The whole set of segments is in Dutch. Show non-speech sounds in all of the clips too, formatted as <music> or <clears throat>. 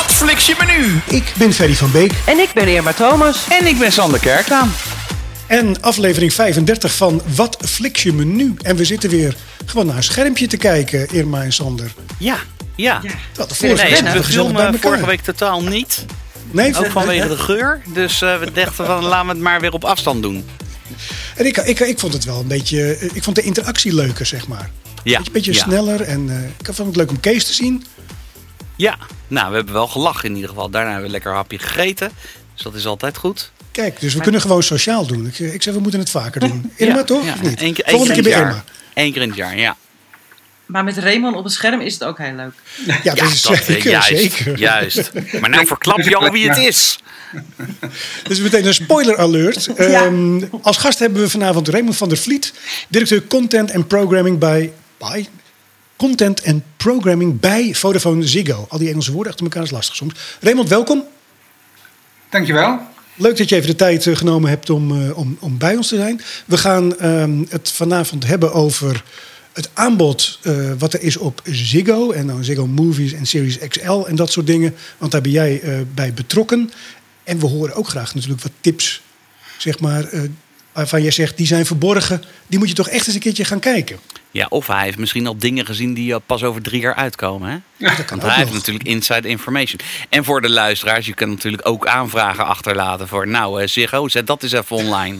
Wat fliks je menu? Ik ben Ferry van Beek En ik ben Irma Thomas. En ik ben Sander Kerklaan. en aflevering 35 van Wat fliks je menu? En we zitten weer gewoon naar een schermpje te kijken, Irma en Sander. Ja, ja. Wat de vorige Nee, we gezellig bij filmen elkaar. vorige week totaal niet. Nee, Ook vanwege de geur. Dus eh, we dachten van laten we het maar weer op afstand doen. En ik, ik, ik vond het wel een beetje. eh, Ik vond de interactie leuker, zeg maar. Ja, Beetje, beetje ja. sneller en eh, ik vond het leuk om Kees te zien. Ja, nou we hebben wel gelachen in ieder geval. Daarna hebben we lekker een hapje gegeten. Dus dat is altijd goed. Kijk, dus we kunnen gewoon sociaal doen. Ik, ik zeg, we moeten het vaker doen. Irma, Ja, toch? ja. Of niet? Eén keer, één Volgende keer bij het Irma. jaar. Eén keer in het jaar, ja. Maar met Raymond op het scherm is het ook heel leuk. Ja, dat is dat, eh, zeker. juist, zeker. juist. Maar nou verklap je al wie het is. Dus meteen een spoiler alert. Ehm, als gast hebben we vanavond Raymond van der Vliet, directeur Content and Programming bij, bij Content and Programming bij Vodafone Ziggo. Al die Engelse woorden achter elkaar is lastig soms. Raymond, welkom. Dankjewel. Leuk dat je even de tijd eh, genomen hebt om, eh, om, om bij ons te zijn. We gaan ehm, het vanavond hebben over het aanbod eh, wat er is op Ziggo. En dan Ziggo Movies en Series XL en dat soort dingen. Want daar ben jij bij betrokken. En we horen ook graag natuurlijk wat tips, zeg maar, waarvan jij zegt die zijn verborgen. Die moet je toch echt eens een keertje gaan kijken. Ja, of hij heeft misschien al dingen gezien die eh, pas over drie jaar uitkomen. Hè? Ja, dat kan Want ook hij heeft nog. natuurlijk inside information. En voor de luisteraars, je kunt natuurlijk ook aanvragen achterlaten voor... nou, eh, Ziggo, zet dat eens even online.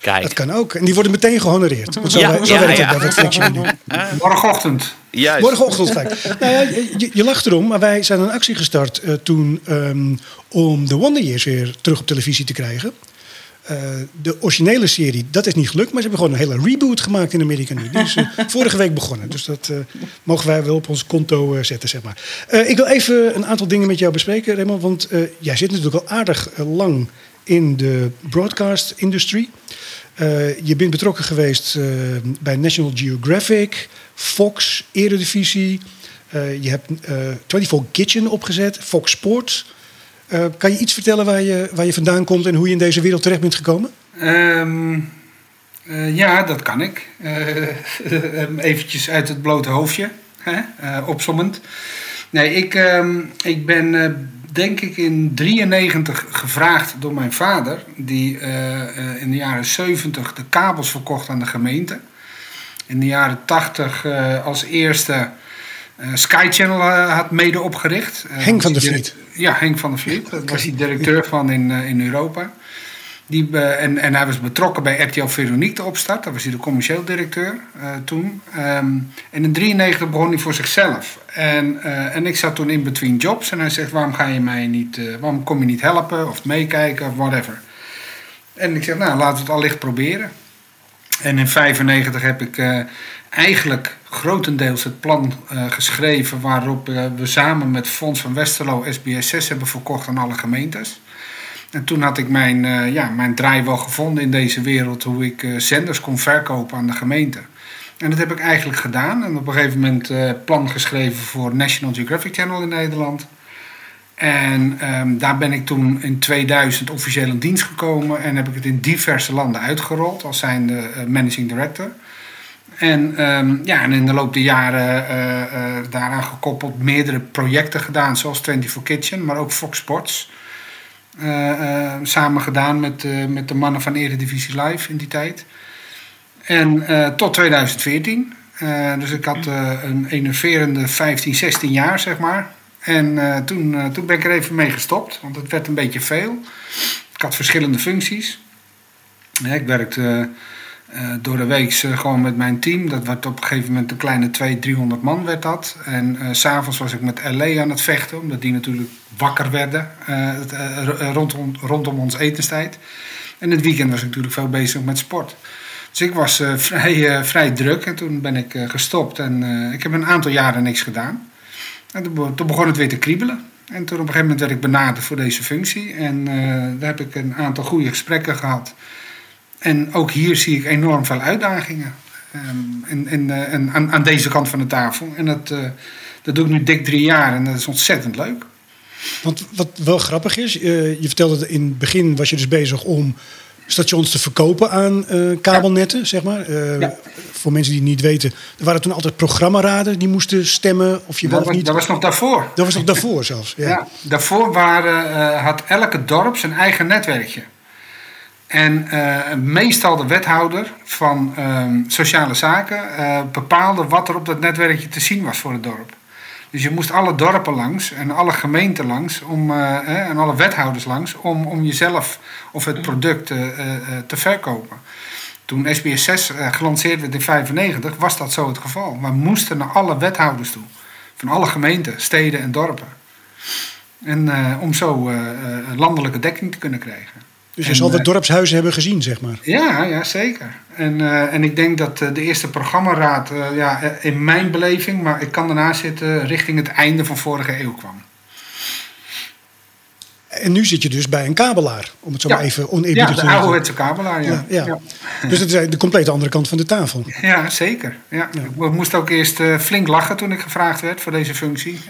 Kijk, Dat kan ook. En die worden meteen gehonoreerd. Want zo, Ja, zo ja, werkt het bij nu. Morgenochtend. juist. Morgenochtend gelijk. <laughs> nou ja, je, je lacht erom, maar wij zijn een actie gestart eh, toen ehm, om de Wonder Years weer terug op televisie te krijgen. Eh, de originele serie, dat is niet gelukt, maar ze hebben gewoon een hele reboot gemaakt in Amerika nu. Die is eh, <laughs> vorige week begonnen, dus dat eh, mogen wij wel op ons konto zetten, zeg maar. Ik wil even een aantal dingen met jou bespreken, Raymond, want jij zit natuurlijk al aardig lang in de broadcast industry. Je bent betrokken geweest bij National Geographic, Fox, Eredivisie. Je hebt eh 24 Kitchen opgezet, Fox Sports. Eh, kan je iets vertellen waar je, waar je vandaan komt en hoe je in deze wereld terecht bent gekomen? Ehm, eh, ja, dat kan ik. Eh, <laughs> eventjes uit het blote hoofdje, hè? opsommend. Nee, ik, ehm, ik ben denk ik in 93 gevraagd door mijn vader... die in de jaren 70 de kabels verkocht aan de gemeente. In de jaren 80 eh, als eerste Sky Channel eh, had mede opgericht. Eh, Henk van der Vliet. Ja, Henk van der Vliet. Daar was hij directeur van in, eh, in Europa. Die, eh, en, en hij was betrokken bij RTL Veronique de opstart. Daar was hij de commercieel directeur eh, toen. Ehm, en in 93 begon hij voor zichzelf. En, eh, en ik zat toen in between jobs. En hij zegt, waarom ga je mij niet, eh, waarom kom je niet helpen of meekijken of whatever. En ik zeg, nou laten we het allicht proberen. En in 95 heb ik eh, eigenlijk grotendeels het plan eh, geschreven waarop eh, we samen met Fonds van Westerlo SBS6 hebben verkocht aan alle gemeentes. En toen had ik mijn, eh, ja, mijn draai wel gevonden in deze wereld, hoe ik zenders kon verkopen aan de gemeente. En dat heb ik eigenlijk gedaan. En op een gegeven moment plan geschreven voor National Geographic Channel in Nederland. En ehm, daar ben ik toen in 2000 officieel in dienst gekomen en heb ik het in diverse landen uitgerold als zijnde managing director. En, ehm, ja, en in de loop der jaren eh, eh, daaraan gekoppeld meerdere projecten gedaan, zoals 24 Kitchen, maar ook Fox Sports. Eh, samen gedaan met, met de mannen van Eredivisie Live in die tijd. En tot 2014. Eh, dus ik had een enerverende 15, 16 jaar, zeg maar. En toen, toen ben ik er even mee gestopt, want het werd een beetje veel. Ik had verschillende functies. Ik werkte eh, door de week eh, gewoon met mijn team. Dat werd op een gegeven moment een kleine 200, 300 man werd dat. En eh, s s'avonds was ik met LA aan het vechten, omdat die natuurlijk wakker werden eh, eh, rondom, rondom ons etenstijd. En het weekend was ik natuurlijk veel bezig met sport. Dus ik was eh, vrij, eh, vrij druk en toen ben ik eh, gestopt. En eh, ik heb een aantal jaren niks gedaan. En toen, be- toen begon het weer te kriebelen. En toen op een gegeven moment werd ik benaderd voor deze functie. En eh, daar heb ik een aantal goede gesprekken gehad. En ook hier zie ik enorm veel uitdagingen. Ehm, en, en, eh, en aan, aan deze kant van de tafel. En dat, eh, dat doe ik nu dik drie jaar en dat is ontzettend leuk. Want wat wel grappig is, eh, je vertelde dat in het begin was je dus bezig om stations te verkopen aan kabelnetten, zeg maar. Ja. Voor mensen die het niet weten, er waren toen altijd programmaraden die moesten stemmen of je wel Dat of was, niet. dat was nog daarvoor. Dat was nog daarvoor zelfs. Ja. Ja. daarvoor waren, had elke dorp zijn eigen netwerkje. En eh, meestal de wethouder van ehm, sociale zaken eh, bepaalde wat er op dat netwerkje te zien was voor het dorp. Dus je moest alle dorpen langs en alle gemeenten langs om, eh, en alle wethouders langs om, om jezelf of het product eh, te verkopen. Toen SBS 6 eh, gelanceerd werd in 1995 was dat zo het geval. We moesten naar alle wethouders toe. Van alle gemeenten, steden en dorpen. En om zo landelijke dekking te kunnen krijgen. Dus je En, zal de eh, dorpshuizen hebben gezien, zeg maar. Ja, ja zeker. En, eh, en ik denk dat eh, de eerste programmaraad, eh, ja, in mijn beleving, maar ik kan ernaast zitten, richting het einde van vorige eeuw kwam. En nu zit je dus bij een kabelaar, om het zo Ja. maar even Ja, oneerbiedig de te zeggen. ouderwetse kabelaar, ja. Ja, ja. Dus dat is de complete andere kant van de tafel. Ja, zeker. Ja. Ik moest ook eerst flink lachen toen ik gevraagd werd voor deze functie.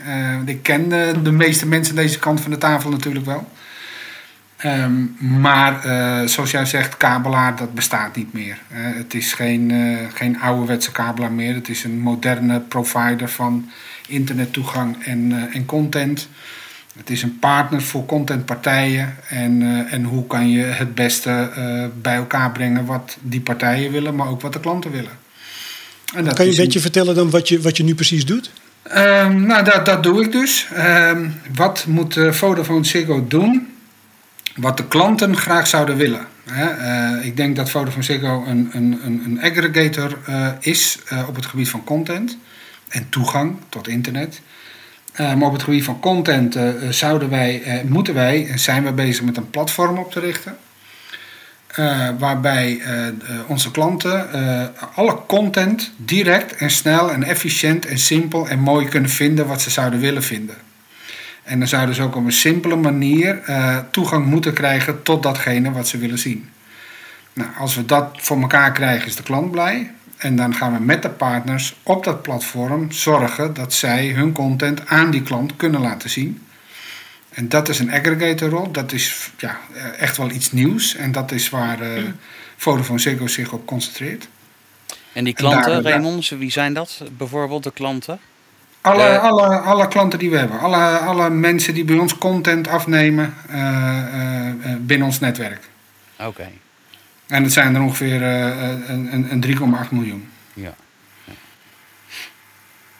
Ik ken eh, de meeste mensen aan deze kant van de tafel natuurlijk wel. Ehm, maar eh, zoals jij zegt, kabelaar, dat bestaat niet meer. Eh, het is geen, eh, geen ouderwetse kabelaar meer. Het is een moderne provider van internettoegang en, en content. Het is een partner voor contentpartijen. En, en hoe kan je het beste bij elkaar brengen wat die partijen willen, maar ook wat de klanten willen. En dat Kan je een beetje vertellen dan wat je, wat je nu precies doet? Ehm, nou, dat, dat doe ik dus. Ehm, wat moet Vodafone Ziggo doen? Wat de klanten graag zouden willen. Eh, ik denk dat Vodafone Ziggo een, een, een, aggregator eh, is eh, op het gebied van content en toegang tot internet. Maar op het gebied van content zouden wij, moeten wij en zijn we bezig met een platform op te richten. Waarbij onze klanten alle content direct en snel en efficiënt en simpel en mooi kunnen vinden wat ze zouden willen vinden. En dan zouden ze ook op een simpele manier eh, toegang moeten krijgen tot datgene wat ze willen zien. Nou, als we dat voor elkaar krijgen, is de klant blij. En dan gaan we met de partners op dat platform zorgen dat zij hun content aan die klant kunnen laten zien. En dat is een aggregatorrol. Dat is ja, eh, echt wel iets nieuws. En dat is waar eh Vodafone Ziggo zich op concentreert. En die En klanten, daar- Raymond, wie zijn dat? Bijvoorbeeld de klanten? Alle, Eh. alle, alle klanten die we hebben. Alle, alle mensen die bij ons content afnemen eh, eh, eh, binnen ons netwerk. Oké, En het zijn er ongeveer eh, een, een, een 3,8 miljoen. ja.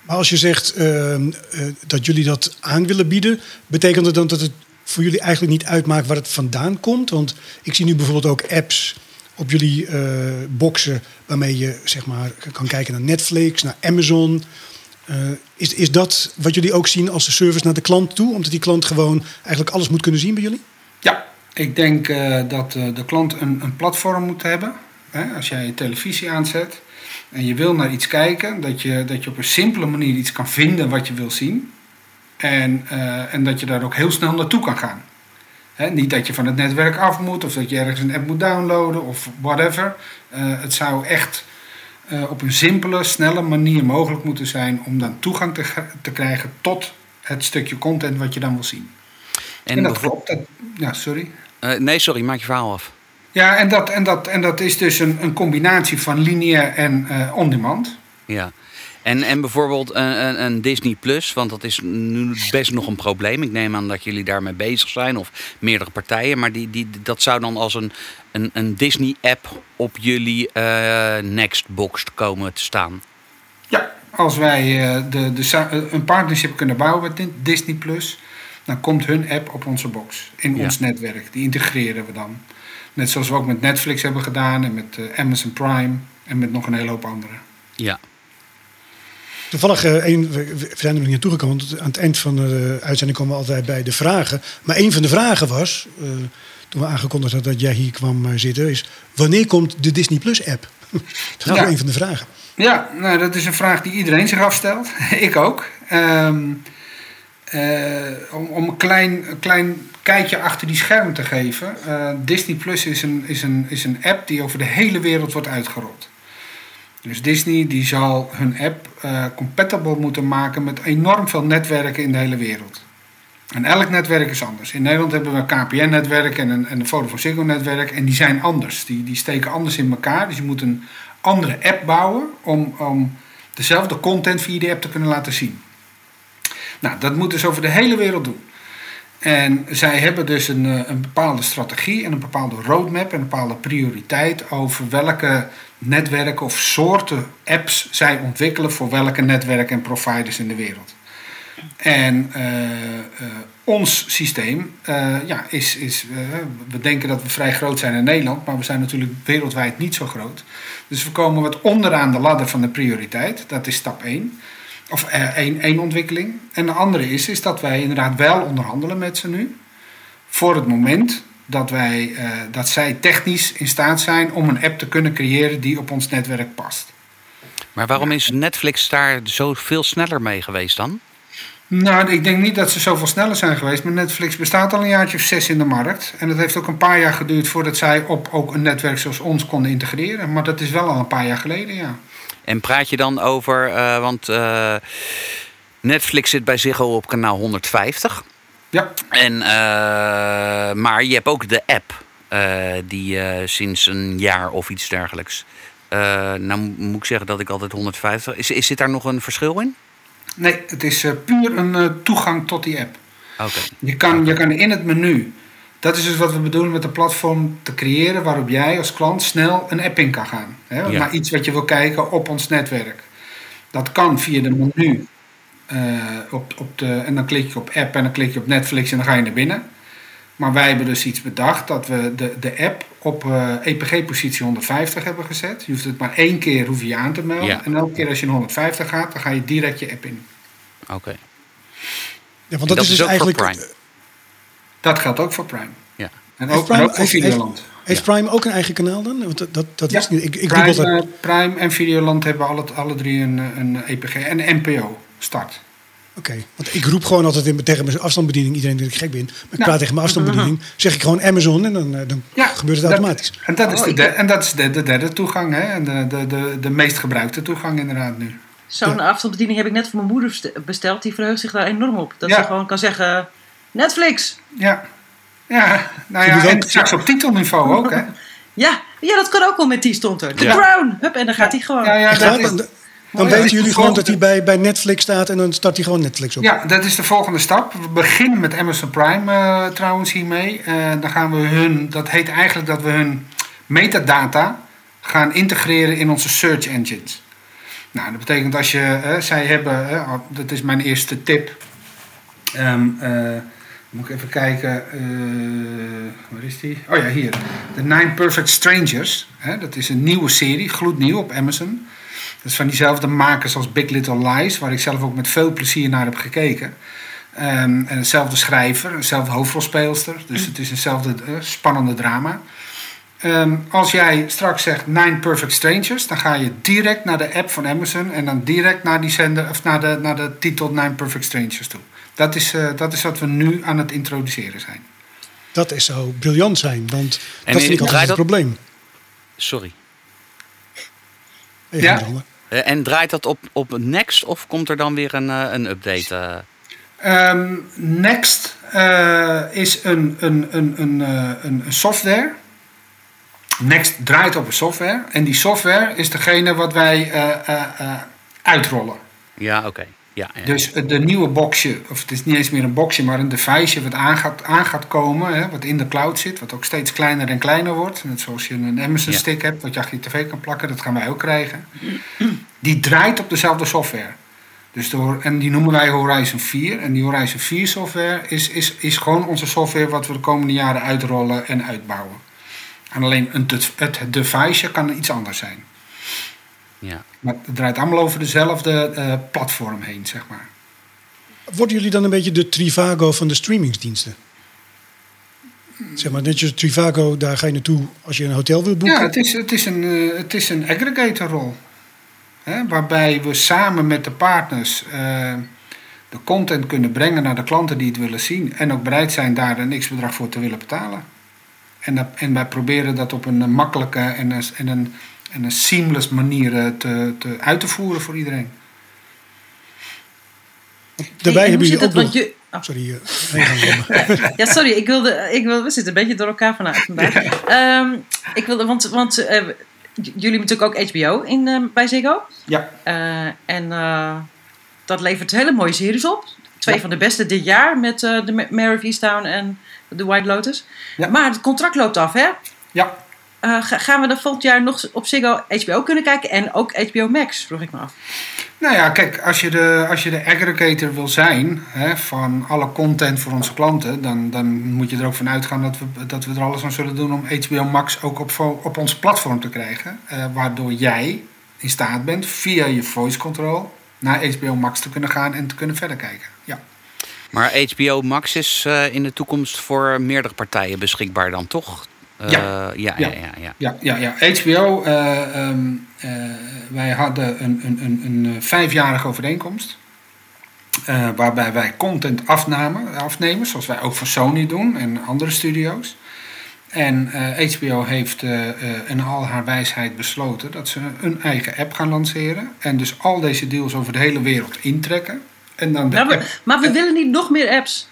Maar als je zegt ehm, eh, dat jullie dat aan willen bieden, betekent dat dan dat het voor jullie eigenlijk niet uitmaakt waar het vandaan komt? Want ik zie nu bijvoorbeeld ook apps op jullie eh, boxen waarmee je zeg maar kan kijken naar Netflix, naar Amazon. Eh, is, is dat wat jullie ook zien als de service naar de klant toe? Omdat die klant gewoon eigenlijk alles moet kunnen zien bij jullie? Ja, ik denk eh, dat eh, de klant een, een platform moet hebben. Hè? Als jij je televisie aanzet en je wil naar iets kijken, dat je, dat je op een simpele manier iets kan vinden wat je wil zien. En, en dat je daar ook heel snel naartoe kan gaan. Niet dat je van het netwerk af moet of dat je ergens een app moet downloaden of whatever. Het zou echt eh, op een simpele, snelle manier mogelijk moeten zijn om dan toegang te, te krijgen tot het stukje content wat je dan wil zien. En, En dat klopt. Dat, ja, sorry. Eh, nee, sorry, maak je verhaal af. Ja, en dat, en dat, en dat is dus een, een combinatie van lineair en eh on-demand. Ja. En, en bijvoorbeeld een, een, een Disney Plus, want dat is nu best nog een probleem. Ik neem aan dat jullie daarmee bezig zijn, of meerdere partijen. Maar die, die, dat zou dan als een, een, een Disney-app op jullie eh Nextbox komen te staan. Ja, als wij eh, de, de, eh, een partnership kunnen bouwen met Disney Plus, dan komt hun app op onze box, in Ja. ons netwerk. Die integreren we dan. Net zoals we ook met Netflix hebben gedaan en met eh, Amazon Prime en met nog een hele hoop andere. Ja. Toevallig, eh, een, we zijn er nog niet naartoe gekomen. want Aan het eind van de uitzending komen we altijd bij de vragen. Maar een van de vragen was, eh, toen we aangekondigd hadden dat jij hier kwam eh, zitten, is wanneer komt de Disney Plus app? <laughs> dat was Ja. een van de vragen. Ja, nou, dat is een vraag die iedereen zich afstelt. <laughs> Ik ook. Ehm, eh, om, om een klein, klein kijkje achter die scherm te geven. Disney Plus is een, is, een, is een app die over de hele wereld wordt uitgerold. Dus Disney die zal hun app eh, compatible moeten maken met enorm veel netwerken in de hele wereld. En elk netwerk is anders. In Nederland hebben we een KPN-netwerk en een, en een Vodafone Ziggo-netwerk. En die zijn anders. Die, die steken anders in elkaar. Dus je moet een andere app bouwen om, om dezelfde content via die app te kunnen laten zien. Nou, dat moeten ze over de hele wereld doen. En zij hebben dus een, eh, een bepaalde strategie en een bepaalde roadmap en een bepaalde prioriteit over welke netwerken of soorten apps zij ontwikkelen voor welke netwerken en providers in de wereld. En uh, uh, ons systeem ja, is, is we denken dat we vrij groot zijn in Nederland, maar we zijn natuurlijk wereldwijd niet zo groot. Dus we komen wat onderaan de ladder van de prioriteit, dat is stap 1. Of één, één ontwikkeling. En de andere is, is dat wij inderdaad wel onderhandelen met ze nu. Voor het moment dat, wij, dat zij technisch in staat zijn om een app te kunnen creëren die op ons netwerk past. Maar waarom is Netflix daar zo veel sneller mee geweest dan? Nou, ik denk niet dat ze zoveel sneller zijn geweest. Maar Netflix bestaat al een jaartje of zes in de markt. En het heeft ook een paar jaar geduurd voordat zij op ook een netwerk zoals ons konden integreren. Maar dat is wel al een paar jaar geleden, ja. En praat je dan over, uh, want uh, Netflix zit bij zich al op kanaal 150. Ja. En, uh, maar je hebt ook de app, die sinds een jaar of iets dergelijks. nou moet ik zeggen dat ik altijd 150. Is, is zit daar nog een verschil in? Nee, het is puur een toegang tot die app. Okay. Je, kan, je kan in het menu, dat is dus wat we bedoelen met de platform te creëren waarop jij als klant snel een app in kan gaan. Hè, ja. Naar iets wat je wil kijken op ons netwerk. Dat kan via de menu. Uh, op, op de, en dan klik je op app en dan klik je op Netflix en dan ga je naar binnen. Maar wij hebben dus iets bedacht dat we de, de app op uh, EPG-positie 150 hebben gezet. Je hoeft het maar één keer hoef je, aan te melden. Ja. En elke keer als je naar 150 gaat, dan ga je direct je app in. Oké. Okay. Ja, want dat, dat is dus ook eigenlijk. Dat geldt ook voor Prime. Ja. En ook, Prime, en ook voor heeft, Videoland. heeft Prime ook een eigen kanaal dan? Want dat, dat, dat Ja. niet. Ik, ik Prime, altijd. eh, Prime en Videoland hebben alle, alle drie een, een EPG en een NPO start. Oké, want ik roep gewoon altijd in, tegen mijn afstandsbediening iedereen dat ik gek ben. Maar ik Nou. praat tegen mijn afstandsbediening, zeg ik gewoon Amazon en dan, eh, dan Ja, gebeurt het dat- automatisch. En dat is, Oh, de, ik de- heb- en dat is de, de derde toegang, hè? En de, de, de, de meest gebruikte toegang inderdaad nu. Zo'n Ja. afstandsbediening heb ik net voor mijn moeder best- besteld. Die verheugt zich daar enorm op. Dat Ja. ze gewoon kan zeggen... Netflix! Ja, ja nou ja, en straks op titelniveau ook, hè? <laughs> Ja, ja, dat kan ook wel met die stond er. The Ja. Crown! Hup, en dan gaat hij gewoon. Ja, ja, dat is, Dan, dan Oh, ja, weten jullie gewoon dat hij bij, bij Netflix staat en dan start hij gewoon Netflix op. ja, dat is de volgende stap. We beginnen met Amazon Prime eh, trouwens hiermee. Eh, dan gaan we hun, dat heet eigenlijk dat we hun metadata gaan integreren in onze search engines. Nou, dat betekent als je, eh, zij hebben, dat is mijn eerste tip. Ehm, eh, moet ik even kijken, eh, waar is die? Oh ja, hier. The Nine Perfect Strangers. Hè, dat is een nieuwe serie, gloednieuw op Amazon. Dat is van diezelfde makers als Big Little Lies, waar ik zelf ook met veel plezier naar heb gekeken. Ehm, en hetzelfde schrijver, eenzelfde hoofdrolspeelster. Dus het is eenzelfde eh, spannende drama. Ehm, als jij straks zegt Nine Perfect Strangers, dan ga je direct naar de app van Amazon en dan direct naar die zender of naar de, naar de titel Nine Perfect Strangers toe. Dat is, eh, dat is wat we nu aan het introduceren zijn. Dat is zou briljant zijn, want En dat vind ik draait altijd het probleem. Sorry. Ja. Eh, en draait dat op, op Next of komt er dan weer een, eh, een update? eh? Ehm, Next eh, is een, een, een, een, eh, een, software. Next draait op een software. En die software is degene wat wij eh, eh, eh, uitrollen. Ja, oké. Ja, ja. Dus de nieuwe boxje, of het is niet eens meer een boxje, maar een device wat aan gaat, aan gaat komen, hè, wat in de cloud zit, wat ook steeds kleiner en kleiner wordt. Net zoals je een Amazon Ja. stick hebt, wat je achter je tv kan plakken, dat gaan wij ook krijgen. Die draait op dezelfde software. Dus door, en die noemen wij Horizon 4. En die Horizon 4 software is, is, is gewoon onze software wat we de komende jaren uitrollen en uitbouwen. En alleen een, het, het device kan iets anders zijn. Ja. Maar het draait allemaal over dezelfde eh, platform heen, zeg maar. Worden jullie dan een beetje de Trivago van de streamingsdiensten? Zeg maar, net als Trivago, daar ga je naartoe als je een hotel wil boeken. Ja, het is, het is een, eh, het is een aggregatorrol. Hè, waarbij we samen met de partners eh, de content kunnen brengen naar de klanten die het willen zien. En ook bereid zijn daar een x-bedrag voor te willen betalen. En, dat, en wij proberen dat op een makkelijke en een, en een, en een seamless manier eh, te, te, uit te voeren voor iedereen. Daarbij Hey, hebben jullie ook nog... Want je, Sorry, uh, <laughs> Ja, sorry, ik wilde, ik wilde, we zitten een beetje door elkaar vandaag. Ehm, ik wilde, want, want uh, jullie hebben natuurlijk ook HBO in, uh, bij Ziggo. Ja. en dat levert hele mooie series op. Twee ja. van de beste dit jaar met de Mare of Easttown en The White Lotus. Ja. Maar het contract loopt af, hè? Ja. Uh, gaan we dan volgend jaar nog op Ziggo HBO kunnen kijken en ook HBO Max, vroeg ik me af. Nou ja, kijk, als je de, als je de aggregator wil zijn hè, van alle content voor onze klanten, dan, dan moet je er ook van uitgaan dat we, dat we er alles aan zullen doen om HBO Max ook op, op ons platform te krijgen. Uh, waardoor jij in staat bent via je voice control naar HBO Max te kunnen gaan en te kunnen verder kijken. Ja. Maar HBO Max is uh, in de toekomst voor meerdere partijen beschikbaar dan toch? Uh, ja. Ja, ja, ja, ja, ja. ja, HBO, uh, um, wij hadden een, een, een, een vijfjarige overeenkomst. waarbij wij content afnamen, afnemen, zoals wij ook voor Sony doen en andere studio's. En HBO heeft in al haar wijsheid besloten dat ze een eigen app gaan lanceren. En dus al deze deals over de hele wereld intrekken. En dan de maar, we, maar we willen niet nog meer apps.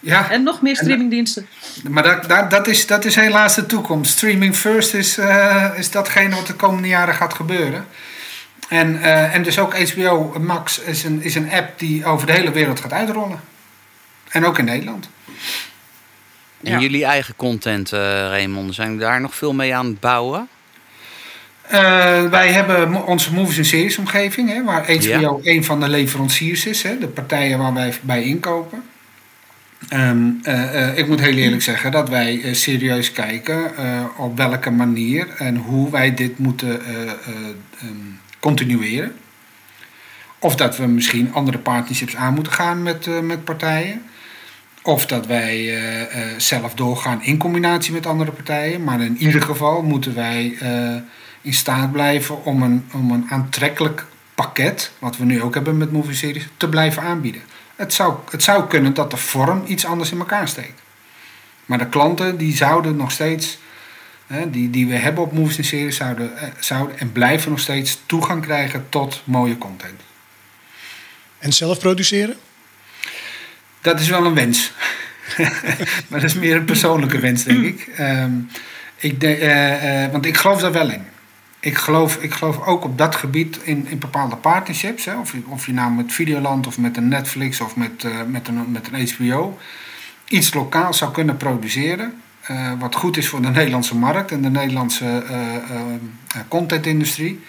Ja. En nog meer streamingdiensten. Maar dat, dat, dat, is, dat is helaas de toekomst. Streaming first is, uh, is datgene wat de komende jaren gaat gebeuren. En, uh, en dus ook HBO Max is een, is een app die over de hele wereld gaat uitrollen. En ook in Nederland. En ja. jullie eigen content, uh, Raymond, zijn daar nog veel mee aan het bouwen? wij hebben onze movies en series omgeving, hè, waar HBO ja. een van de leveranciers is, hè, de partijen waar wij bij inkopen. Um, uh, uh, ik moet heel eerlijk zeggen dat wij uh, serieus kijken op welke manier en hoe wij dit moeten um, continueren. Of dat we misschien andere partnerships aan moeten gaan met, met partijen. Of dat wij zelf doorgaan in combinatie met andere partijen. Maar in ieder geval moeten wij in staat blijven om een, om een aantrekkelijk pakket, wat we nu ook hebben met movie series, te blijven aanbieden. Het zou, het zou kunnen dat de vorm iets anders in elkaar steekt. Maar de klanten die zouden nog steeds, hè, die, die we hebben op Movies en Series, zouden, eh, zouden en blijven nog steeds toegang krijgen tot mooie content. En zelf produceren? Dat is wel een wens. <laughs> maar dat is meer een persoonlijke wens, denk <clears throat> ik. Um, ik de, uh, uh, want ik geloof daar wel in ik geloof, ik geloof ook op dat gebied in, in bepaalde partnerships. Hè? Of, of je nou met Videoland of met een Netflix of met, uh, met, een, met een HBO iets lokaal zou kunnen produceren. Uh, wat goed is voor de Nederlandse markt en de Nederlandse uh, contentindustrie.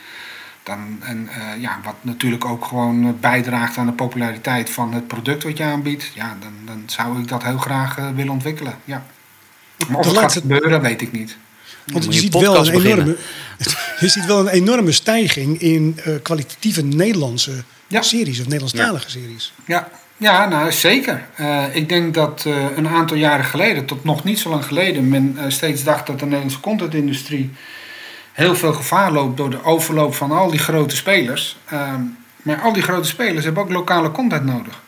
Dan, en ja, wat natuurlijk ook gewoon bijdraagt aan de populariteit van het product wat je aanbiedt. Ja, dan, dan zou ik dat heel graag willen ontwikkelen. Ja. Maar of het gaat gebeuren, weet ik niet. Want je, ziet wel een enorme, <laughs> je ziet wel een enorme stijging in uh, kwalitatieve Nederlandse ja. series of Nederlandstalige ja. series. Ja, ja nou zeker. Uh, ik denk dat uh, een aantal jaren geleden, tot nog niet zo lang geleden, men steeds dacht dat de Nederlandse contentindustrie heel veel gevaar loopt door de overloop van al die grote spelers. Ehm, maar al die grote spelers hebben ook lokale content nodig.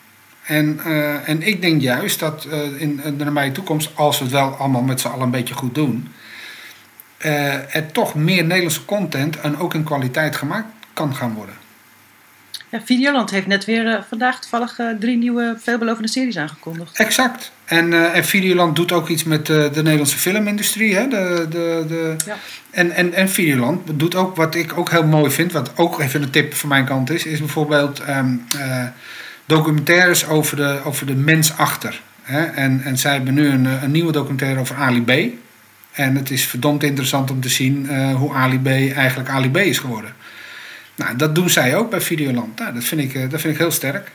En, en ik denk juist dat in de nabije toekomst, als we het wel allemaal met z'n allen een beetje goed doen, uh, er toch meer Nederlandse content en ook in kwaliteit gemaakt kan gaan worden. Ja, Videoland heeft net weer uh, vandaag toevallig uh, drie nieuwe veelbelovende series aangekondigd. Exact. En, en Videoland doet ook iets met de Nederlandse filmindustrie. Hè? De, de, de... Ja. En, en, en Videoland doet ook wat ik ook heel mooi vind, wat ook even een tip van mijn kant is, is bijvoorbeeld um, documentaires over de, over de mens achter. Hè? En, en zij hebben nu een, een nieuwe documentaire over Ali B. En het is verdomd interessant om te zien uh, hoe Ali B eigenlijk Ali B is geworden. Nou, dat doen zij ook bij Videoland. Nou, dat, vind ik, uh, dat vind ik heel sterk.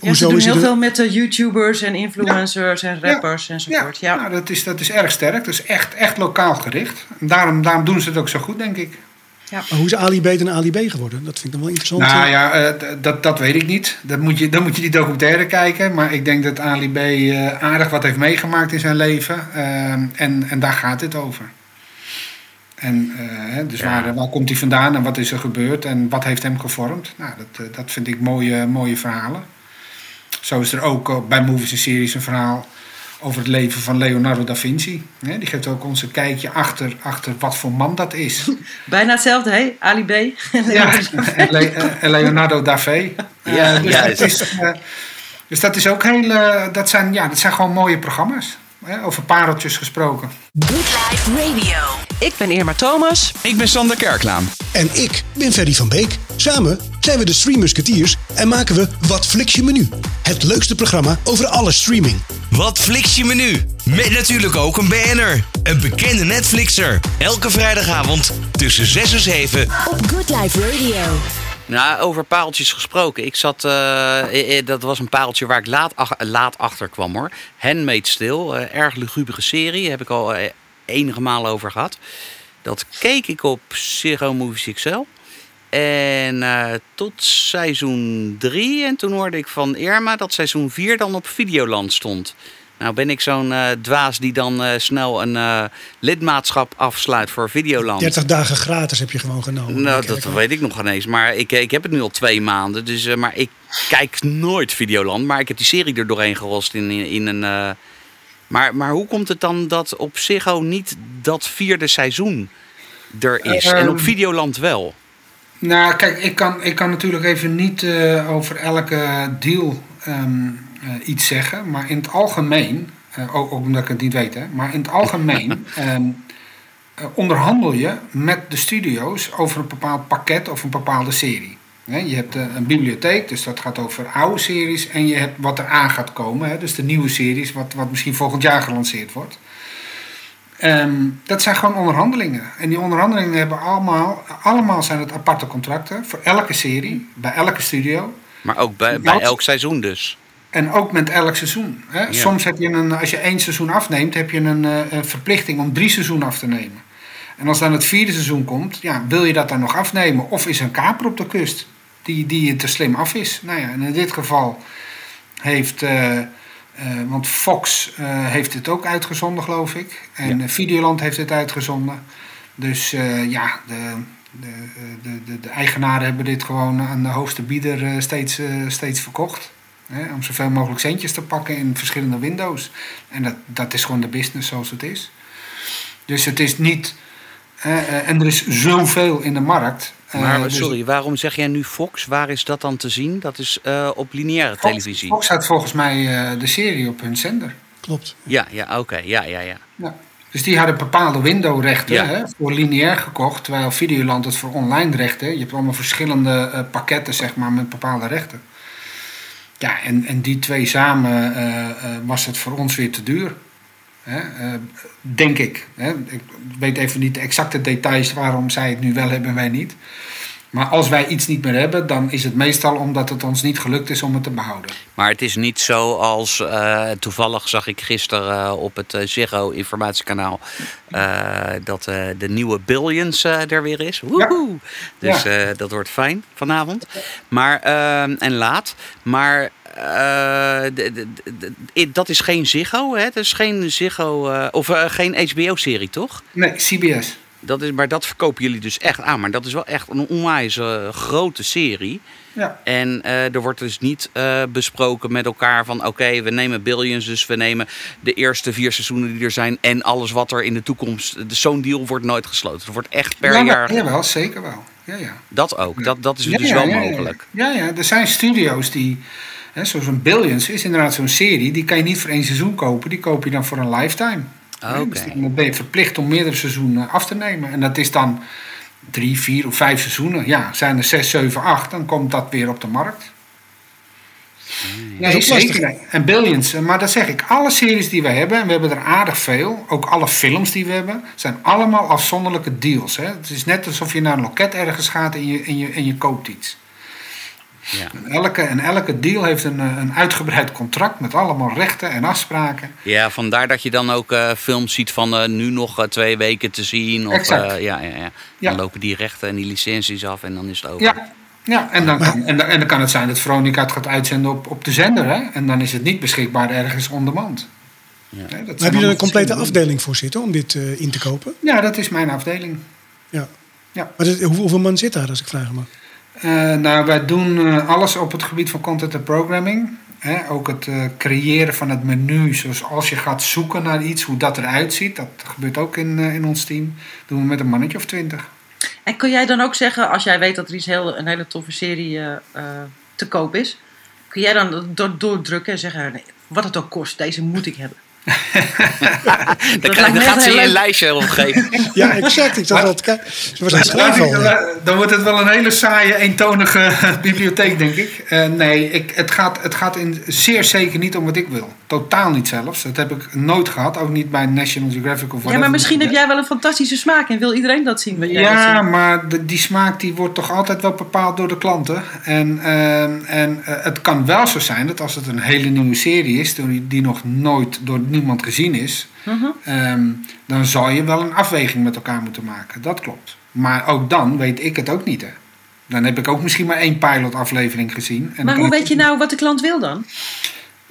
Ja, ze doen heel veel met uh, YouTubers en influencers ja. en rappers ja. enzovoort. Ja, ja. Nou, dat, is, dat is erg sterk. Dat is echt, echt lokaal gericht. En daarom, daarom doen ze het ook zo goed, denk ik. Ja. Maar hoe is Ali B dan Ali B geworden? Dat vind ik dan wel interessant. Nou ja, uh, dat, dat weet ik niet. Dat moet je, dan moet je die documentaire kijken. Maar ik denk dat Ali B uh, aardig wat heeft meegemaakt in zijn leven. Uh, en, en daar gaat het over. En dus ja. waar, waar komt hij vandaan en wat is er gebeurd en wat heeft hem gevormd? Nou, dat, dat vind ik mooie, mooie verhalen. Zo is er ook bij Movies en Series een verhaal over het leven van Leonardo da Vinci. Die geeft ook ons een kijkje achter, achter wat voor man dat is. <laughs> Bijna hetzelfde, hè? Ali B. ja, <laughs> en, Le en Leonardo da Vinci. <laughs> Ja, uh, dus het, is, uh, Dus dat is ook heel, eh, dat zijn, ja, dat zijn gewoon mooie programma's. Over pareltjes gesproken. Good Life Radio. Ik ben Irma Thomas. Ik ben Sander Kerklaan. En ik ben Ferry van Beek. Samen zijn we de Stream Musketeers en maken we Wat Flix je menu. Het leukste programma over alle streaming. Wat fliks je menu? Met natuurlijk ook een BN'er. Een bekende Netflixer. Elke vrijdagavond tussen 6 en 7. Op Good Life Radio. Nou, over pareltjes gesproken. Ik zat, eh, eh, eh, dat was een pareltje waar ik laat, laat achter kwam hoor. Handmade Still, eh, erg lugubere serie. Heb ik al enige malen over gehad. Dat keek ik op Zero Movies XL. En tot seizoen 3. En toen hoorde ik van Irma dat seizoen 4 dan op Videoland stond. Nou ben ik zo'n eh, dwaas die dan eh, snel een eh, lidmaatschap afsluit voor Videoland. 30 dagen gratis heb je gewoon genomen. Nou, dat weet ik nog ineens. Maar ik, ik heb het nu al twee maanden. Dus, eh, maar ik kijk nooit Videoland. Maar ik heb die serie er doorheen gerost in, in, in een... eh, maar, maar hoe komt het dan dat op Ziggo niet dat vierde seizoen er is? en op Ehm, Videoland wel? Nou, kijk, ik kan, ik kan natuurlijk even niet eh, over elke deal ehm, eh, iets zeggen. Maar in het algemeen, eh, ook, ook omdat ik het niet weet, hè, maar in het algemeen <laughs> ehm, eh, onderhandel je met de studio's over een bepaald pakket of een bepaalde serie. Hè, je hebt een bibliotheek, dus dat gaat over oude series. En je hebt wat er aan gaat komen, hè, dus de nieuwe series, wat, wat misschien volgend jaar gelanceerd wordt. Ehm, dat zijn gewoon onderhandelingen. En die onderhandelingen hebben allemaal, allemaal zijn het aparte contracten voor elke serie, bij elke studio. Maar ook bij, bij elk seizoen dus. En ook met elk seizoen. Hè? Ja. Soms heb je een, als je één seizoen afneemt, heb je een, eh, een verplichting om drie seizoenen af te nemen. En als dan het vierde seizoen komt, ja, wil je dat dan nog afnemen? Of is er een kaper op de kust die, die te slim af is? Nou ja, en in dit geval heeft, eh, eh, want Fox heeft het ook uitgezonden, geloof ik. En Ja. Videoland heeft het uitgezonden. Dus ja, de, de, de, de, de eigenaren hebben dit gewoon aan de hoogste bieder steeds, steeds verkocht. Hè, om zoveel mogelijk centjes te pakken in verschillende windows. En dat, dat is gewoon de business zoals het is. Dus het is niet. eh, en er is zoveel in de markt. eh, Maar dus sorry, waarom zeg jij nu Fox? Waar is dat dan te zien? Dat is eh, op lineaire Fox- televisie. Fox had volgens mij eh, de serie op hun zender. Klopt. Ja, ja oké. Ja, ja, ja. Ja. Dus die hadden bepaalde windowrechten Ja. hè, voor lineair gekocht, terwijl Videoland het voor online rechten. Je hebt allemaal verschillende eh, pakketten zeg maar, met bepaalde rechten. Ja, en, en die twee samen eh, eh, was het voor ons weer te duur. Hè? eh, denk ik. Hè? Ik weet even niet de exacte details waarom zij het nu wel hebben en wij niet. Maar als wij iets niet meer hebben, dan is het meestal omdat het ons niet gelukt is om het te behouden. Maar het is niet zo als eh, toevallig zag ik gisteren eh, op het eh, Ziggo informatiekanaal dat de nieuwe Billions er weer is. Woehoe! Dus Ja. dat wordt fijn vanavond. Maar, en laat. Maar dat is geen Ziggo, hè? Dat is geen Ziggo of geen HBO-serie, toch? Nee, CBS. Dat is, maar dat verkopen jullie dus echt aan. Maar dat is wel echt een onwijs eh, grote serie. Ja. En eh, er wordt dus niet eh, besproken met elkaar van oké, we nemen Billions, dus we nemen de eerste vier seizoenen die er zijn en alles wat er in de toekomst. dus Zo'n deal wordt nooit gesloten. Er wordt echt per ja, jaar. Jawel, zeker wel. Ja, ja. Dat ook. Dat, dat is Ja, dus ja, wel mogelijk. Ja, ja, er zijn studio's die, hè, zoals een Billions is inderdaad zo'n serie, die kan je niet voor één seizoen kopen, die koop je dan voor een lifetime. Hè, Oké. Dus dan ben je verplicht om meerdere seizoenen af te nemen. En dat is dan drie, vier of vijf seizoenen. Ja, zijn er zes, zeven, acht, dan komt dat weer op de markt. Nee, lastig. zeker. En Billions. Maar dat zeg ik, alle series die we hebben, en we hebben er aardig veel, ook alle films die we hebben, zijn allemaal afzonderlijke deals. Hè? Het is net alsof je naar een loket ergens gaat en je, en je, en je koopt iets. Ja. En elke, en elke deal heeft een, eh, een uitgebreid contract met allemaal rechten en afspraken. ja, vandaar dat je dan ook eh, films ziet van eh, nu nog eh, twee weken te zien. Of, Exact. eh, ja, ja, ja. Dan lopen die rechten en die licenties af en dan is het over. Ja, ja en, dan kan, en, dan, en dan kan het zijn dat Veronica het gaat uitzenden op, op de zender. Hè? En dan is het niet beschikbaar ergens on demand. Ja. Hè, dat Maar heb je er een complete afdeling voor zitten om dit eh, in te kopen? Ja, dat is mijn afdeling. Ja. Ja. Maar dit- hoe- hoeveel man zit daar, als ik vragen mag? Eh, nou, wij doen eh, alles op het gebied van content en programming. Ook het eh, creëren van het menu. Zoals als je gaat zoeken naar iets, hoe dat eruit ziet. Dat gebeurt ook in, in ons team. doen we met een mannetje of twintig. En kun jij dan ook zeggen, als jij weet dat er iets heel, een hele toffe serie te koop is, Kun jij dan door, doordrukken en zeggen, wat het ook kost, deze moet ik hebben. <laughs> Dan, krijg, dan gaat ze je een lijstje opgeven. <laughs> Ja, exact. Ik zat. Ze was aan het al. Dan, dan wordt het wel een hele saaie, eentonige <laughs> bibliotheek, denk ik. Eh, nee, ik, het, gaat, het gaat in zeer zeker niet om wat ik wil. Totaal niet zelfs. Dat heb ik nooit gehad. Ook niet bij National Geographic of Ja, whatever. maar misschien heb jij wel een fantastische smaak en wil iedereen dat zien. Wat jij Ja, zien. maar de- die smaak die wordt toch altijd wel bepaald door de klanten. En, ehm, en eh, het kan wel zo zijn dat als het een hele nieuwe serie is, die, die nog nooit door niemand gezien is, Mhm. ehm, dan zal je wel een afweging met elkaar moeten maken. Dat klopt. Maar ook dan weet ik het ook niet. Hè. Dan heb ik ook misschien maar één pilotaflevering gezien. En Maar hoe weet je nou wat de klant wil dan?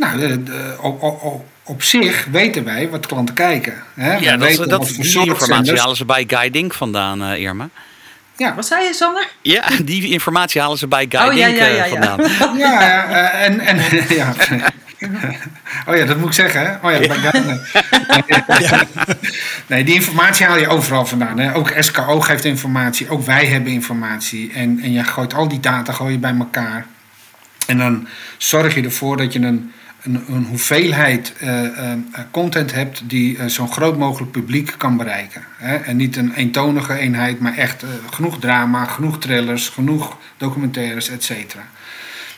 Nou, de- de- op, op, op, op zich weten wij wat klanten kijken. Hè. Ja, We dat, weten dat, wat voor die soort informatie halen ze bij Guy Dink vandaan, eh, Irma. Ja, Wat zei je, Sander? Ja, die informatie halen ze bij Guy Oh, ja, ja, eh, ja, ja. vandaan. Ja, <laughs> ja, eh, en, en <laughs> ja. Oh ja, dat moet ik zeggen, hè? Oh ja, nee. <laughs> nee, die informatie haal je overal vandaan. Hè? Ook SKO geeft informatie, ook wij hebben informatie. En, en je gooit al die data gooi je bij elkaar. En dan zorg je ervoor dat je een, een, een hoeveelheid eh, eh, content hebt die eh, zo'n groot mogelijk publiek kan bereiken. Hè? En niet een eentonige eenheid, maar echt genoeg drama, genoeg thrillers, genoeg documentaires, et cetera.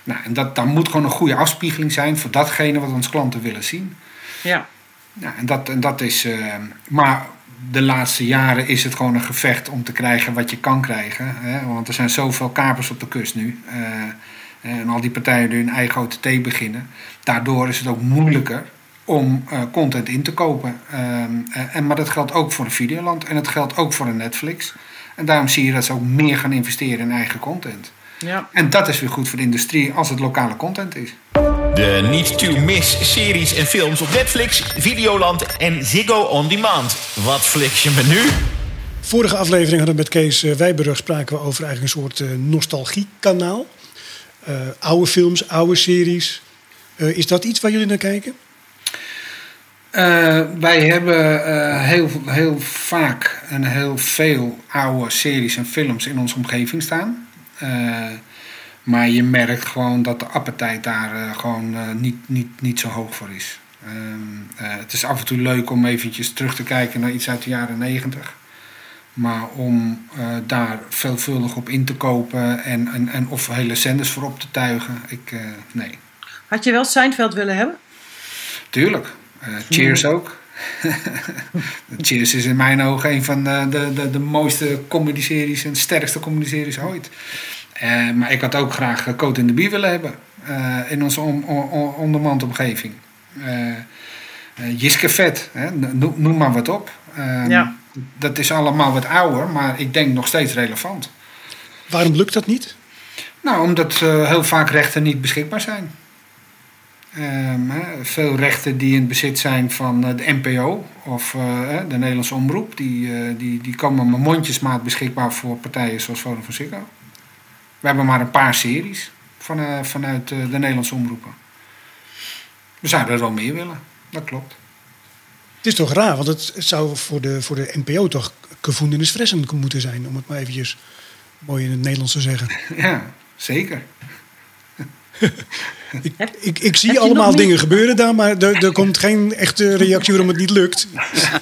Nou, en dat, dan moet gewoon een goede afspiegeling zijn voor datgene wat onze klanten willen zien. Ja. Ja, en dat, en dat is. maar de laatste jaren is het gewoon een gevecht om te krijgen wat je kan krijgen. Hè? Want er zijn zoveel kapers op de kust nu. Eh, en al die partijen die hun eigen OTT beginnen. Daardoor is het ook moeilijker om eh, content in te kopen. Ehm, eh, en, maar dat geldt ook voor een Videoland en het geldt ook voor een Netflix. En daarom zie je dat ze ook meer gaan investeren in eigen content. ja. En dat is weer goed voor de industrie als het lokale content is. De niet-to-miss series en films op Netflix, Videoland en Ziggo On Demand. Wat fliks je me nu? Vorige aflevering hadden we met Kees eh, Wijberug spraken we over eigenlijk een soort eh, nostalgiekanaal. Eh, oude films, oude series. Eh, is dat iets waar jullie naar kijken? Eh, wij hebben heel, heel vaak en heel veel oude series en films in onze omgeving staan. Maar je merkt gewoon dat de appetijt daar gewoon niet, niet, niet zo hoog voor is. Ehm, eh, het is af en toe leuk om eventjes terug te kijken naar iets uit de jaren negentig. Maar om eh, daar veelvuldig op in te kopen en, en, en of hele zenders voor op te tuigen, ik, eh, nee. Had je wel Seinfeld willen hebben? Tuurlijk. Eh, Cheers ook. <laughs> Cheers is in mijn ogen een van de, de, de, de mooiste comedy-series en sterkste comedy-series ooit. Maar ik had ook graag Coat in de Bier willen hebben in onze on, on, ondermandomgeving. Jiske Vet, hè, noem, maar wat op. Uh, Ja. Dat is allemaal wat ouder, maar ik denk nog steeds relevant. Waarom lukt dat niet? Nou, omdat uh, heel vaak rechten niet beschikbaar zijn. Um, hè, veel rechten die in bezit zijn van uh, de NPO of uh, de Nederlandse Omroep, die, die, die komen met mondjesmaat beschikbaar voor partijen zoals Vodafone Ziggo. We hebben maar een paar series van, eh, vanuit de Nederlandse omroepen. We zouden er wel meer willen, dat klopt. Het is toch raar, want het zou voor de, voor de NPO toch gevoelens fressen moeten zijn, om het maar eventjes mooi in het Nederlands te zeggen. <laughs> Ja, zeker. <laughs> ik, ik, ik, zie allemaal dingen gebeuren daar, maar er, er komt geen echte reactie waarom het niet lukt.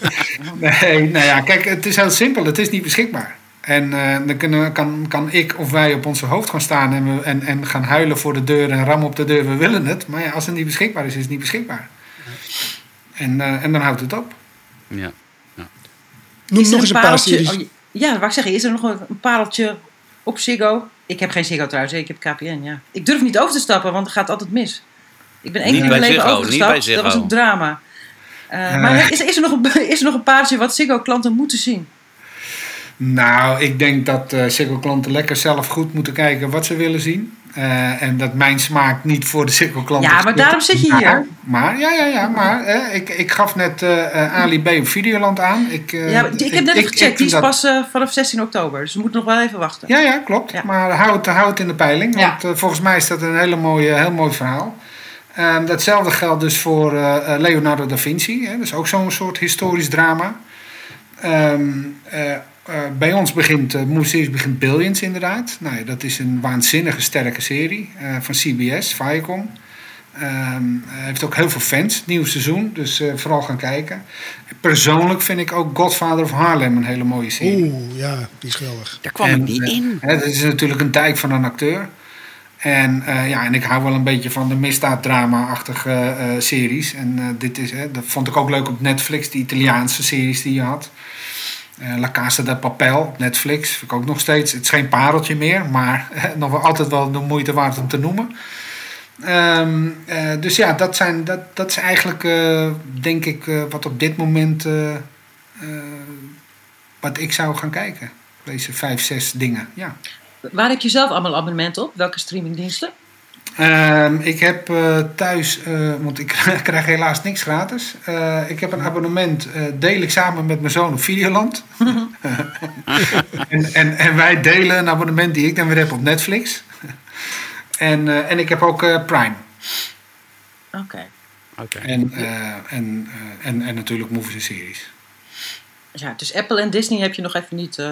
<laughs> nee, nou ja, kijk, het is heel simpel. Het is niet beschikbaar. En uh, dan kunnen, kan, kan ik of wij op onze hoofd gaan staan en, we, en, en gaan huilen voor de deur en rammen op de deur. We willen het. Maar ja, als het niet beschikbaar is, is het niet beschikbaar. En, uh, en dan houdt het op. Ja. ja. Noem nog eens een paar series. Oh, ja, wat ik zeggen, is er nog een pareltje op Ziggo? Ik heb geen Ziggo trouwens, ik heb KPN, ja. Ik durf niet over te stappen, want het gaat altijd mis. Ik ben één keer in mijn leven Ziggo, overgestapt. Dat was een drama. Uh, maar is, is, er nog een, <laughs> is er nog een paardje wat Ziggo-klanten moeten zien? Nou, ik denk dat uh, Ziggo-klanten lekker zelf goed moeten kijken wat ze willen zien. Uh, en dat mijn smaak niet voor de Ziggo-klanten... Ja, maar daarom zit je hier. Maar, ja, ja, ja, maar ik, ik gaf net uh, Ali B op Videoland aan. Ik, ja, ik, heb net gecheckt, die is dat... pas vanaf 16 oktober. Dus we moeten nog wel even wachten. Ja, ja, klopt. Ja. Maar hou het, hou het in de peiling, ja. want volgens mij is dat een hele mooie, heel mooi verhaal. Um, datzelfde geldt dus voor Leonardo da Vinci. Hè? Dat is ook zo'n soort historisch drama. Um, eh, bij ons begint, uh, Movie begint Billions inderdaad. Nou, ja, dat is een waanzinnige sterke serie eh, van CBS, Viacom. Ehm, hij heeft ook heel veel fans, nieuw seizoen, dus eh, vooral gaan kijken. Persoonlijk vind ik ook Godfather of Harlem een hele mooie serie. Oeh, ja, die is geweldig. Daar kwam En, ik niet eh, in. hè, dat is natuurlijk een dijk van een acteur. En, eh, ja, en ik hou wel een beetje van de misdaaddrama-achtige eh, series. En eh, dit is, hè, dat vond ik ook leuk op Netflix, die Italiaanse series die je had. Eh, La Casa de Papel Netflix. Vind ik ook nog steeds. Het is geen pareltje meer, maar <laughs> nog wel altijd wel de moeite waard om te noemen. Ehm, eh, dus ja, dat, zijn, dat, dat is eigenlijk, eh, denk ik, eh, wat op dit moment eh, eh, wat ik zou gaan kijken. Deze vijf, zes dingen. Ja. Waar heb je zelf allemaal abonnement op? Welke streamingdiensten? Ehm, ik heb eh, thuis, eh, want ik <laughs> krijg helaas niks gratis. Eh, ik heb een abonnement, eh, deel ik samen met mijn zoon op Videoland. <laughs> en, en, en wij delen een abonnement die ik dan weer heb op Netflix. en, eh, en ik heb ook eh, Prime. Oké. Oké. En, eh, en, eh, en, en natuurlijk movies en series. Ja, dus Apple en Disney heb je nog even niet...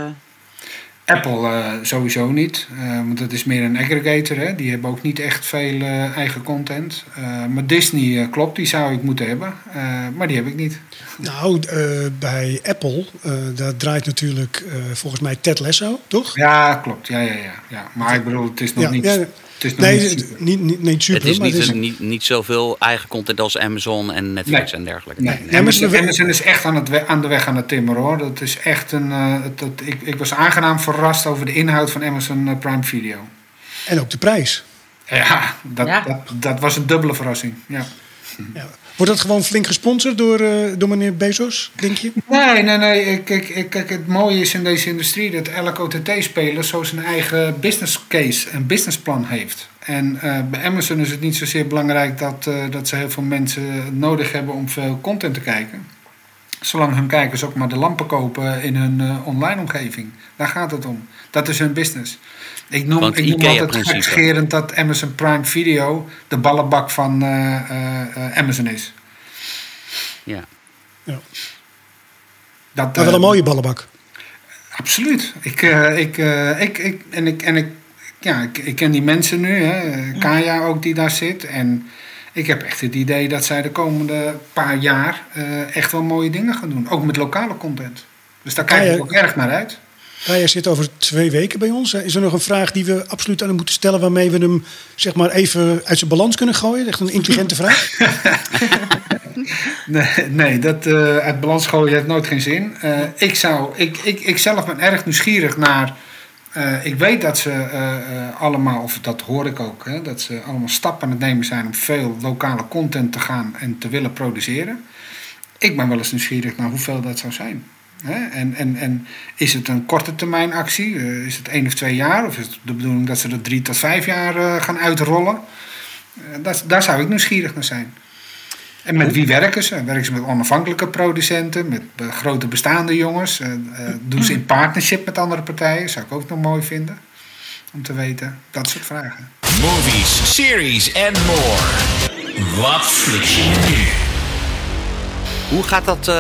Apple eh, sowieso niet, eh, want dat is meer een aggregator. Hè? Die hebben ook niet echt veel eh, eigen content. Maar Disney klopt, die zou ik moeten hebben. Maar die heb ik niet. Nou, bij Apple, daar draait natuurlijk volgens mij Ted Lasso, toch? Ja, klopt. Ja, ja, ja, ja. Maar ik bedoel, het is nog Ja, niet, ja. Het is nog Nee, niet super. niet, niet, niet super, Het is maar niet, het is... een, niet, niet zoveel eigen content als Amazon en Netflix Nee. en dergelijke. Nee, Amazon, is echt aan, het aan de weg aan het timmeren hoor. Dat is echt een. eh, dat, ik, ik was aangenaam verrast over de inhoud van Amazon eh, Prime Video. En ook de prijs. Ja, dat, Ja. Dat, dat was een dubbele verrassing. Ja. Ja. Wordt dat gewoon flink gesponsord door, eh, door meneer Bezos, denk je? Nee, nee, nee. Kijk, kijk, het mooie is in deze industrie dat elke OTT-speler zo zijn eigen business case en businessplan heeft. En eh, bij Amazon is het niet zozeer belangrijk dat, eh, dat ze heel veel mensen nodig hebben om veel content te kijken. Zolang hun kijkers ook maar de lampen kopen in hun online omgeving. Daar gaat het om. Dat is hun business. Ik noem, Want ik noem altijd gekscherend dat Amazon Prime Video de ballenbak van eh, eh, eh, Amazon is. Ja. Ja. Dat, Maar wel een mooie ballenbak. Absoluut. Ik, eh, ik, eh, ik, ik, en ik, en ik, ja, ik, ik ken die mensen nu, hè. Kaya ook die daar zit. En ik heb echt het idee dat zij de komende paar jaar eh, echt wel mooie dingen gaan doen. Ook met lokale content. Dus daar kijk Kaya- ik ook erg naar uit. Kaya zit over twee weken bij ons. Is er nog een vraag die we absoluut aan hem moeten stellen... waarmee we hem zeg maar, even uit zijn balans kunnen gooien? Echt een intelligente <laughs> vraag. Nee, nee dat eh, uit balans gooien heeft nooit geen zin. Eh, ik, zou, ik, ik, ik zelf ben erg nieuwsgierig naar. eh, ik weet dat ze allemaal, of dat hoor ik ook, hè, dat ze allemaal stappen aan het nemen zijn om veel lokale content te gaan en te willen produceren. Ik ben wel eens nieuwsgierig naar hoeveel dat zou zijn. En, en, en is het een korte termijn actie? Eh, is het één of twee jaar? Of is het de bedoeling dat ze dat drie tot vijf jaar eh, gaan uitrollen? Eh, dat, daar zou ik nieuwsgierig naar zijn. En met wie werken ze? Werken ze met onafhankelijke producenten, met grote bestaande jongens? Doen ze in partnership met andere partijen? Zou ik ook nog mooi vinden. Om te weten. Dat soort vragen. Movies, series en more. Wat flik je nu? Hoe gaat dat, eh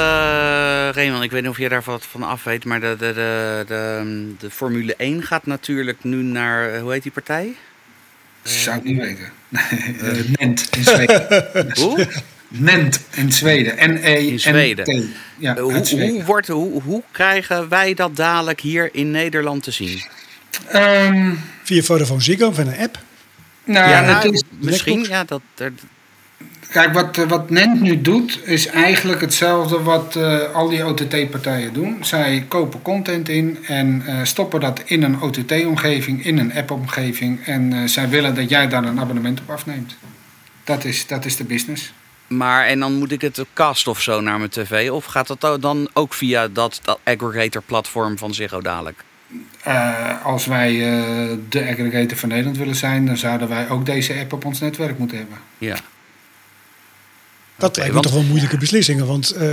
Raymond? Ik weet niet of je daar wat van af weet, maar de, de, de, de, de Formule 1 gaat natuurlijk nu naar, eh, hoe heet die partij? Zou ik niet weten. <laughs> Eh, Nent in Zweden. <laughs> Hoe? Nent in Zweden. N-E-N-T. In Zweden. Ja, hoe, Zweden. hoe, wordt, hoe, hoe krijgen wij dat dadelijk hier in Nederland te zien? Ehm, Via Vodafone Ziggo van een app. nou, ja, is, misschien. Ja, dat, er- Kijk, wat, wat Nent nu doet, is eigenlijk hetzelfde wat eh, al die OTT-partijen doen. Zij kopen content in en eh, stoppen dat in een OTT-omgeving, in een app-omgeving. En eh, zij willen dat jij daar een abonnement op afneemt. Dat is, dat is de business. maar en dan moet ik het cast of zo naar mijn tv? Of gaat dat dan ook via dat, dat aggregator-platform van Ziggo dadelijk? Als wij de aggregator van Nederland willen zijn, dan zouden wij ook deze app op ons netwerk moeten hebben. Ja. Dat Oké, lijkt me want- toch wel moeilijke beslissingen. Want eh,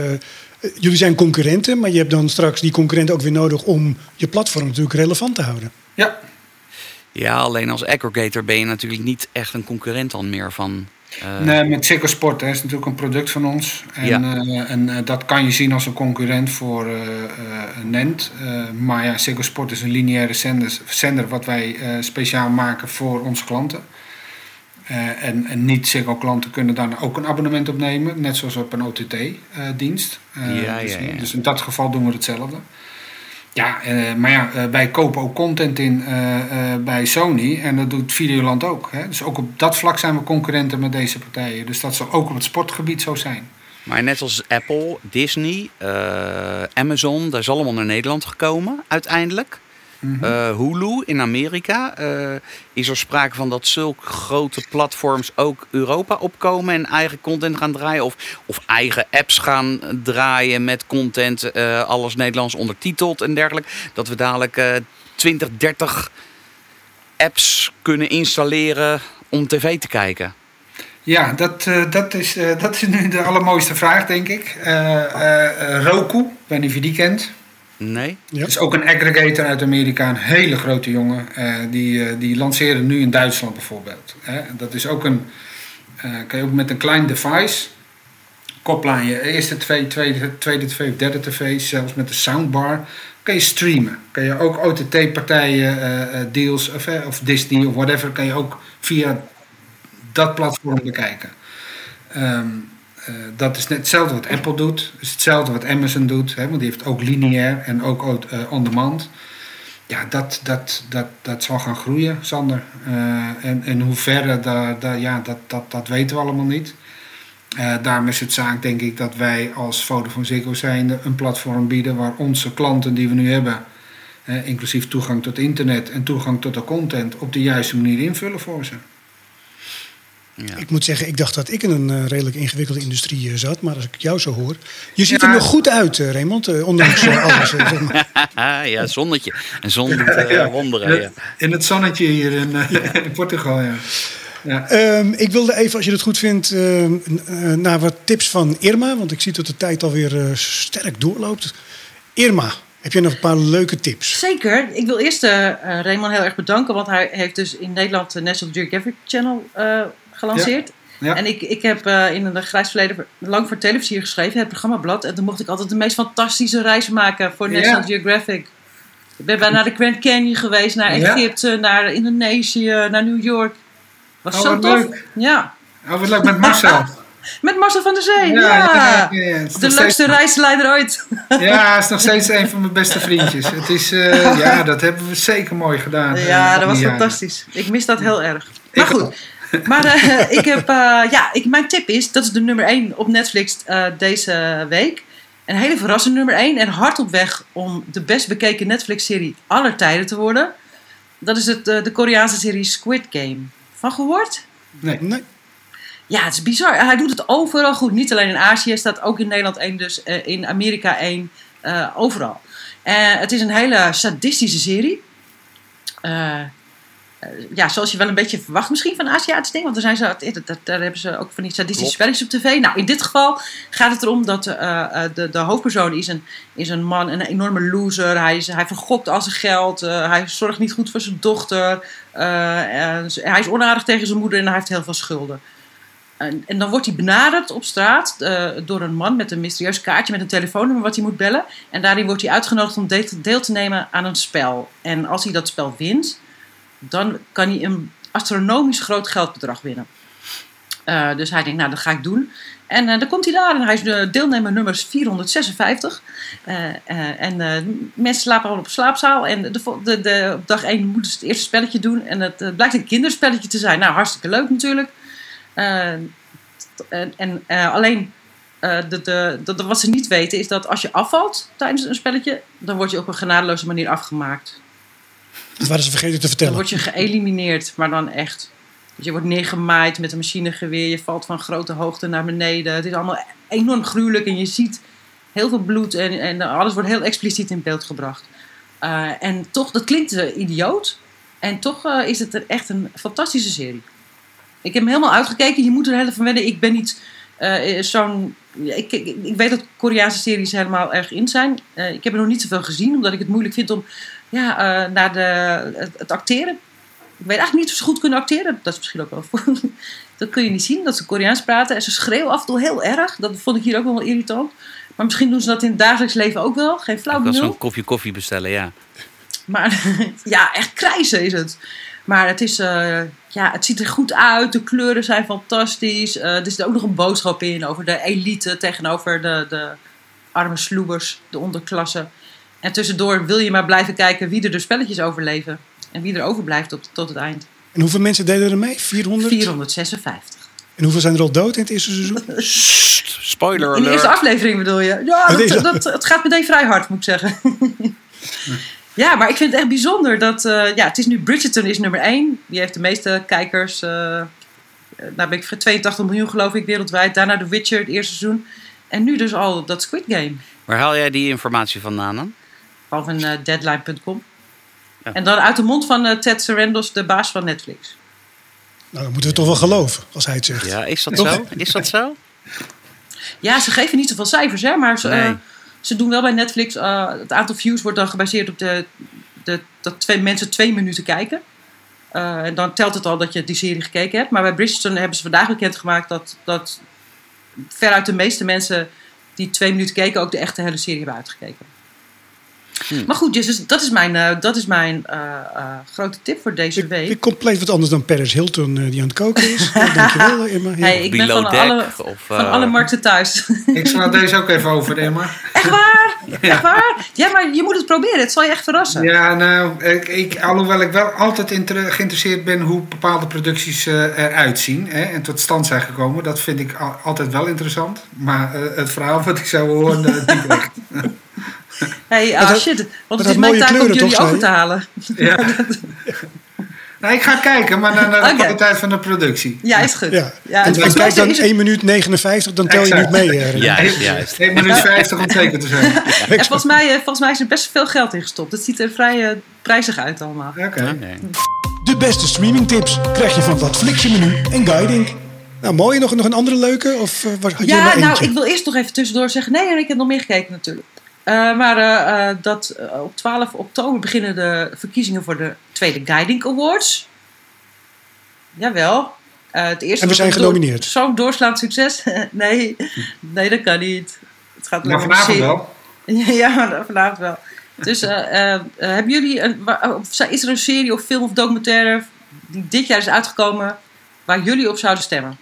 jullie zijn concurrenten, maar je hebt dan straks die concurrenten ook weer nodig om je platform natuurlijk relevant te houden. Ja, Ja, alleen als aggregator ben je natuurlijk niet echt een concurrent dan meer van Eh, Nee, met Ziggo Sport hè, is natuurlijk een product van ons. En, Ja. eh, en eh, dat kan je zien als een concurrent voor eh, eh, Nent. Eh, maar ja, Ziggo Sport is een lineaire zender, zender wat wij eh, speciaal maken voor onze klanten. Eh, en, en niet-Ziggo-klanten kunnen daar ook een abonnement op nemen, net zoals op een OTT-dienst. Ja, dus, ja, ja. dus in dat geval doen we hetzelfde. Ja, eh, maar ja, eh, wij kopen ook content in eh, eh, bij Sony en dat doet Videoland ook. Hè? Dus ook op dat vlak zijn we concurrenten met deze partijen. Dus dat zal ook op het sportgebied zo zijn. Maar net als Apple, Disney, eh, Amazon, dat is allemaal naar Nederland gekomen uiteindelijk. Eh, Hulu in Amerika. eh, is er sprake van dat zulke grote platforms ook Europa opkomen en eigen content gaan draaien? Of, of eigen apps gaan draaien met content, eh, alles Nederlands ondertiteld en dergelijke? Dat we dadelijk eh 20, 30 apps kunnen installeren om tv te kijken. Ja, dat, dat, is, dat is nu de allermooiste vraag, denk ik. Roku, ik weet niet of je die kent. Nee? Ja. Is ook een aggregator uit Amerika, een hele grote jongen. Eh, die, eh, die lanceren nu in Duitsland bijvoorbeeld. Hè. Dat is ook een, eh, kan je ook met een klein device koppelen aan je eerste twee, tweede, tweede tv of derde tv, zelfs met de soundbar, kan je streamen. Kan je ook OTT-partijen, eh, eh, deals of, of Disney of whatever, kan je ook via dat platform bekijken. Ehm, eh, dat is net hetzelfde wat Apple doet. Is hetzelfde wat Amazon doet. Hè, want die heeft ook lineair en ook eh, on-demand. Ja, dat, dat, dat, dat zal gaan groeien, Sander. Eh, en in hoeverre, daar, daar, ja, dat, dat, dat weten we allemaal niet. Eh, daarom is het zaak, denk ik, dat wij als Vodafone Ziggo zijnde een platform bieden waar onze klanten die we nu hebben, eh, inclusief toegang tot internet en toegang tot de content, op de juiste manier invullen voor ze. Ja. Ik moet zeggen, ik dacht dat ik in een eh, redelijk ingewikkelde industrie eh, zat. Maar als ik jou zo hoor... Je ziet Ja. er nog goed uit, eh, Raymond. eh, ondanks <laughs> alles. zeg maar. <laughs> ja, zonnetje. En zon doet wonderen. Ja. In het zonnetje hier in, eh, in Portugal, ja. ja. Ehm, ik wilde even, als je het goed vindt, ehm, eh, naar wat tips van Irma. Want ik zie dat de tijd alweer eh, sterk doorloopt. Irma, heb je nog een paar leuke tips? Zeker. Ik wil eerst Raymond heel erg bedanken, want hij heeft dus in Nederland de National Geographic Channel eh, gelanceerd. Ja. En ik, ik heb eh, in een grijs verleden lang voor televisie geschreven, het programmablad. En toen mocht ik altijd de meest fantastische reizen maken voor. National Geographic. Ik ben bij naar de Grand Canyon geweest, naar. Egypte, naar Indonesië, naar New York. Was Oh, zo tof. leuk. Ja. Oh, wat leuk met Marcel. <laughs> Met Marcel van der Zee. Ja, De leukste steeds- reisleider ooit. Ja, hij is nog steeds een van mijn beste vriendjes. Het is, eh, <laughs> ja, dat hebben we zeker mooi gedaan. eh, Ja, al dat was jaren. fantastisch. Ik mis dat heel erg. Maar Ik goed. Maar eh, ik heb, eh, ja, ik, mijn tip is, dat is de nummer 1 op Netflix eh, deze week. Een hele verrassende nummer 1 en hard op weg om de best bekeken Netflix-serie aller tijden te worden. Dat is het, eh, de Koreaanse serie Squid Game. Van gehoord? Nee. Nee. Ja, het is bizar. Hij doet het overal goed. Niet alleen in Azië, staat ook in Nederland één, dus eh, in Amerika één, eh, overal. Eh, het is een hele sadistische serie. Eh, ja, zoals je wel een beetje verwacht misschien van Aziatische dingen. Want er zijn ze, dat, daar hebben ze ook van die sadistische spelletjes op tv. Nou, in dit geval gaat het erom dat eh, eh, de, de hoofdpersoon is een, is een man, een enorme loser. Hij, is, hij vergokt al zijn geld. hij zorgt niet goed voor zijn dochter. hij is onaardig tegen zijn moeder en hij heeft heel veel schulden. En, en dan wordt hij benaderd op straat door een man met een mysterieus kaartje met een telefoonnummer wat hij moet bellen. En daarin wordt hij uitgenodigd om deel te nemen aan een spel. En als hij dat spel wint, dan kan hij een astronomisch groot geldbedrag winnen. Eh, dus hij denkt, nou dat ga ik doen. En eh, dan komt hij daar en hij is de deelnemer nummer 456. Eh, en mensen slapen al op slaapzaal. En de, de, de, op dag 1 moeten ze het eerste spelletje doen. En het blijkt een kinderspelletje te zijn. Nou, hartstikke leuk natuurlijk. En en alleen de, de- wat ze niet weten is dat als je afvalt tijdens een spelletje, dan word je op een genadeloze manier afgemaakt. Dat waren ze vergeten te Dan vertellen. word je geëlimineerd, maar dan echt. Je wordt neergemaaid met een machinegeweer, je valt van grote hoogte naar beneden. Het is allemaal enorm gruwelijk en je ziet heel veel bloed en, en alles wordt heel expliciet in beeld gebracht. Eh, en toch, dat klinkt eh, idioot. En toch eh, is het er echt een fantastische serie. Ik heb hem helemaal uitgekeken. Je moet er heel van wennen. Ik ben niet zo'n... Ik, ik, ik weet dat Koreaanse series helemaal erg in zijn. Ik heb er nog niet zoveel gezien, omdat ik het moeilijk vind om ja, eh, naar de, het, het acteren. Ik weet eigenlijk niet of ze goed kunnen acteren. Dat is misschien ook wel. <laughs> Dat kun je niet zien, dat ze Koreaans praten. En ze schreeuwen af en toe heel erg. Dat vond ik hier ook wel irritant. Maar misschien doen ze dat in het dagelijks leven ook wel. Geen flauw Ik benul. zo'n kopje koffie bestellen, ja. Maar <laughs> ja, echt krijzen is het. Maar het, is, eh, ja, het ziet er goed uit. De kleuren zijn fantastisch. Eh, er zit ook nog een boodschap in over de elite tegenover de, de arme sloebers, de onderklasse. En tussendoor wil je maar blijven kijken wie er de spelletjes overleven. En wie er overblijft tot, tot het eind. En hoeveel mensen deden er mee? 400? 456. En hoeveel zijn er al dood in het eerste seizoen? <laughs> Sst, spoiler In de eerste alert. aflevering bedoel je? Ja, dat, dat, het gaat meteen vrij hard, moet ik zeggen. <laughs> ja, maar ik vind het echt bijzonder dat... eh, ja, het is nu Bridgerton is nummer 1. Die heeft de meeste kijkers. eh nou ben ik voor 82 miljoen geloof ik wereldwijd. Daarna The Witcher, het eerste seizoen. En nu dus al dat Squid Game. Waar haal jij die informatie vandaan dan? Van eh, deadline.com. Ja. En dan uit de mond van eh, Ted Sarandos, de baas van Netflix. Nou, dan moeten we toch wel geloven als hij het zegt. Ja, is dat zo? Is dat zo? Ja, ze geven niet zoveel cijfers, hè, maar ze, Nee. eh, ze doen wel bij Netflix. eh, het aantal views wordt dan gebaseerd op de, de, dat twee mensen twee minuten kijken. Eh, en dan telt het al dat je die serie gekeken hebt. Maar bij Bridgerton hebben ze vandaag bekendgemaakt dat, dat veruit de meeste mensen die twee minuten keken ook de echte hele serie hebben uitgekeken. Hmm. Maar goed, dus dat is mijn, eh, dat is mijn eh, eh, grote tip voor deze Ik, week. ik compleet wat anders dan Paris Hilton die aan het koken is. <laughs> Ja, dankjewel, Irma. Ja. Hey, ik ben van deck alle, of, van alle markten thuis. <laughs> Ik sla deze ook even over, Emma. Echt waar? <laughs> Echt waar? Ja, maar je moet het proberen. Het zal je echt verrassen. Ja, nou, ik, ik, alhoewel ik wel altijd geïnteresseerd ben hoe bepaalde producties eh, eruit zien hè, en tot stand zijn gekomen. Dat vind ik al- altijd wel interessant. Maar eh, het verhaal wat ik zou horen, echt. Hey, ah dat- shit. maar Want het is mijn taak om jullie over te halen. Ja. <laughs> nou, ik ga kijken, maar naar, naar de Oké. kwaliteit van de productie. Ja, is goed. Ja. Ja, en, kijk dan is het- 1 minuut 59, dan tel je niet mee. eh, Ja. René. Juist, juist. 1 minuut 50 om zeker te zijn. <laughs> en volgens, mij, eh, volgens mij is er best veel geld in gestopt. Het ziet er vrij eh, prijzig uit allemaal. Oké. De beste streamingtips krijg je van dat Flixje menu en guiding. Nou, mooi. Nog, nog een andere leuke? Of was- had je Ja, nou, ik wil eerst nog even tussendoor zeggen. Nee, ik heb nog meer gekeken natuurlijk. Eh, maar eh, eh, dat, op 12 oktober beginnen de verkiezingen voor de Tweede Guiding Awards. Jawel. Eh, het eerste En we zijn door- genomineerd. Zo'n doorslaand succes. <laughs> nee, nee, dat kan niet. Het gaat Maar vanavond wel. <laughs> Ja, vanavond wel. Dus hebben jullie een, is er een serie of film of documentaire die dit jaar is uitgekomen waar jullie op zouden stemmen?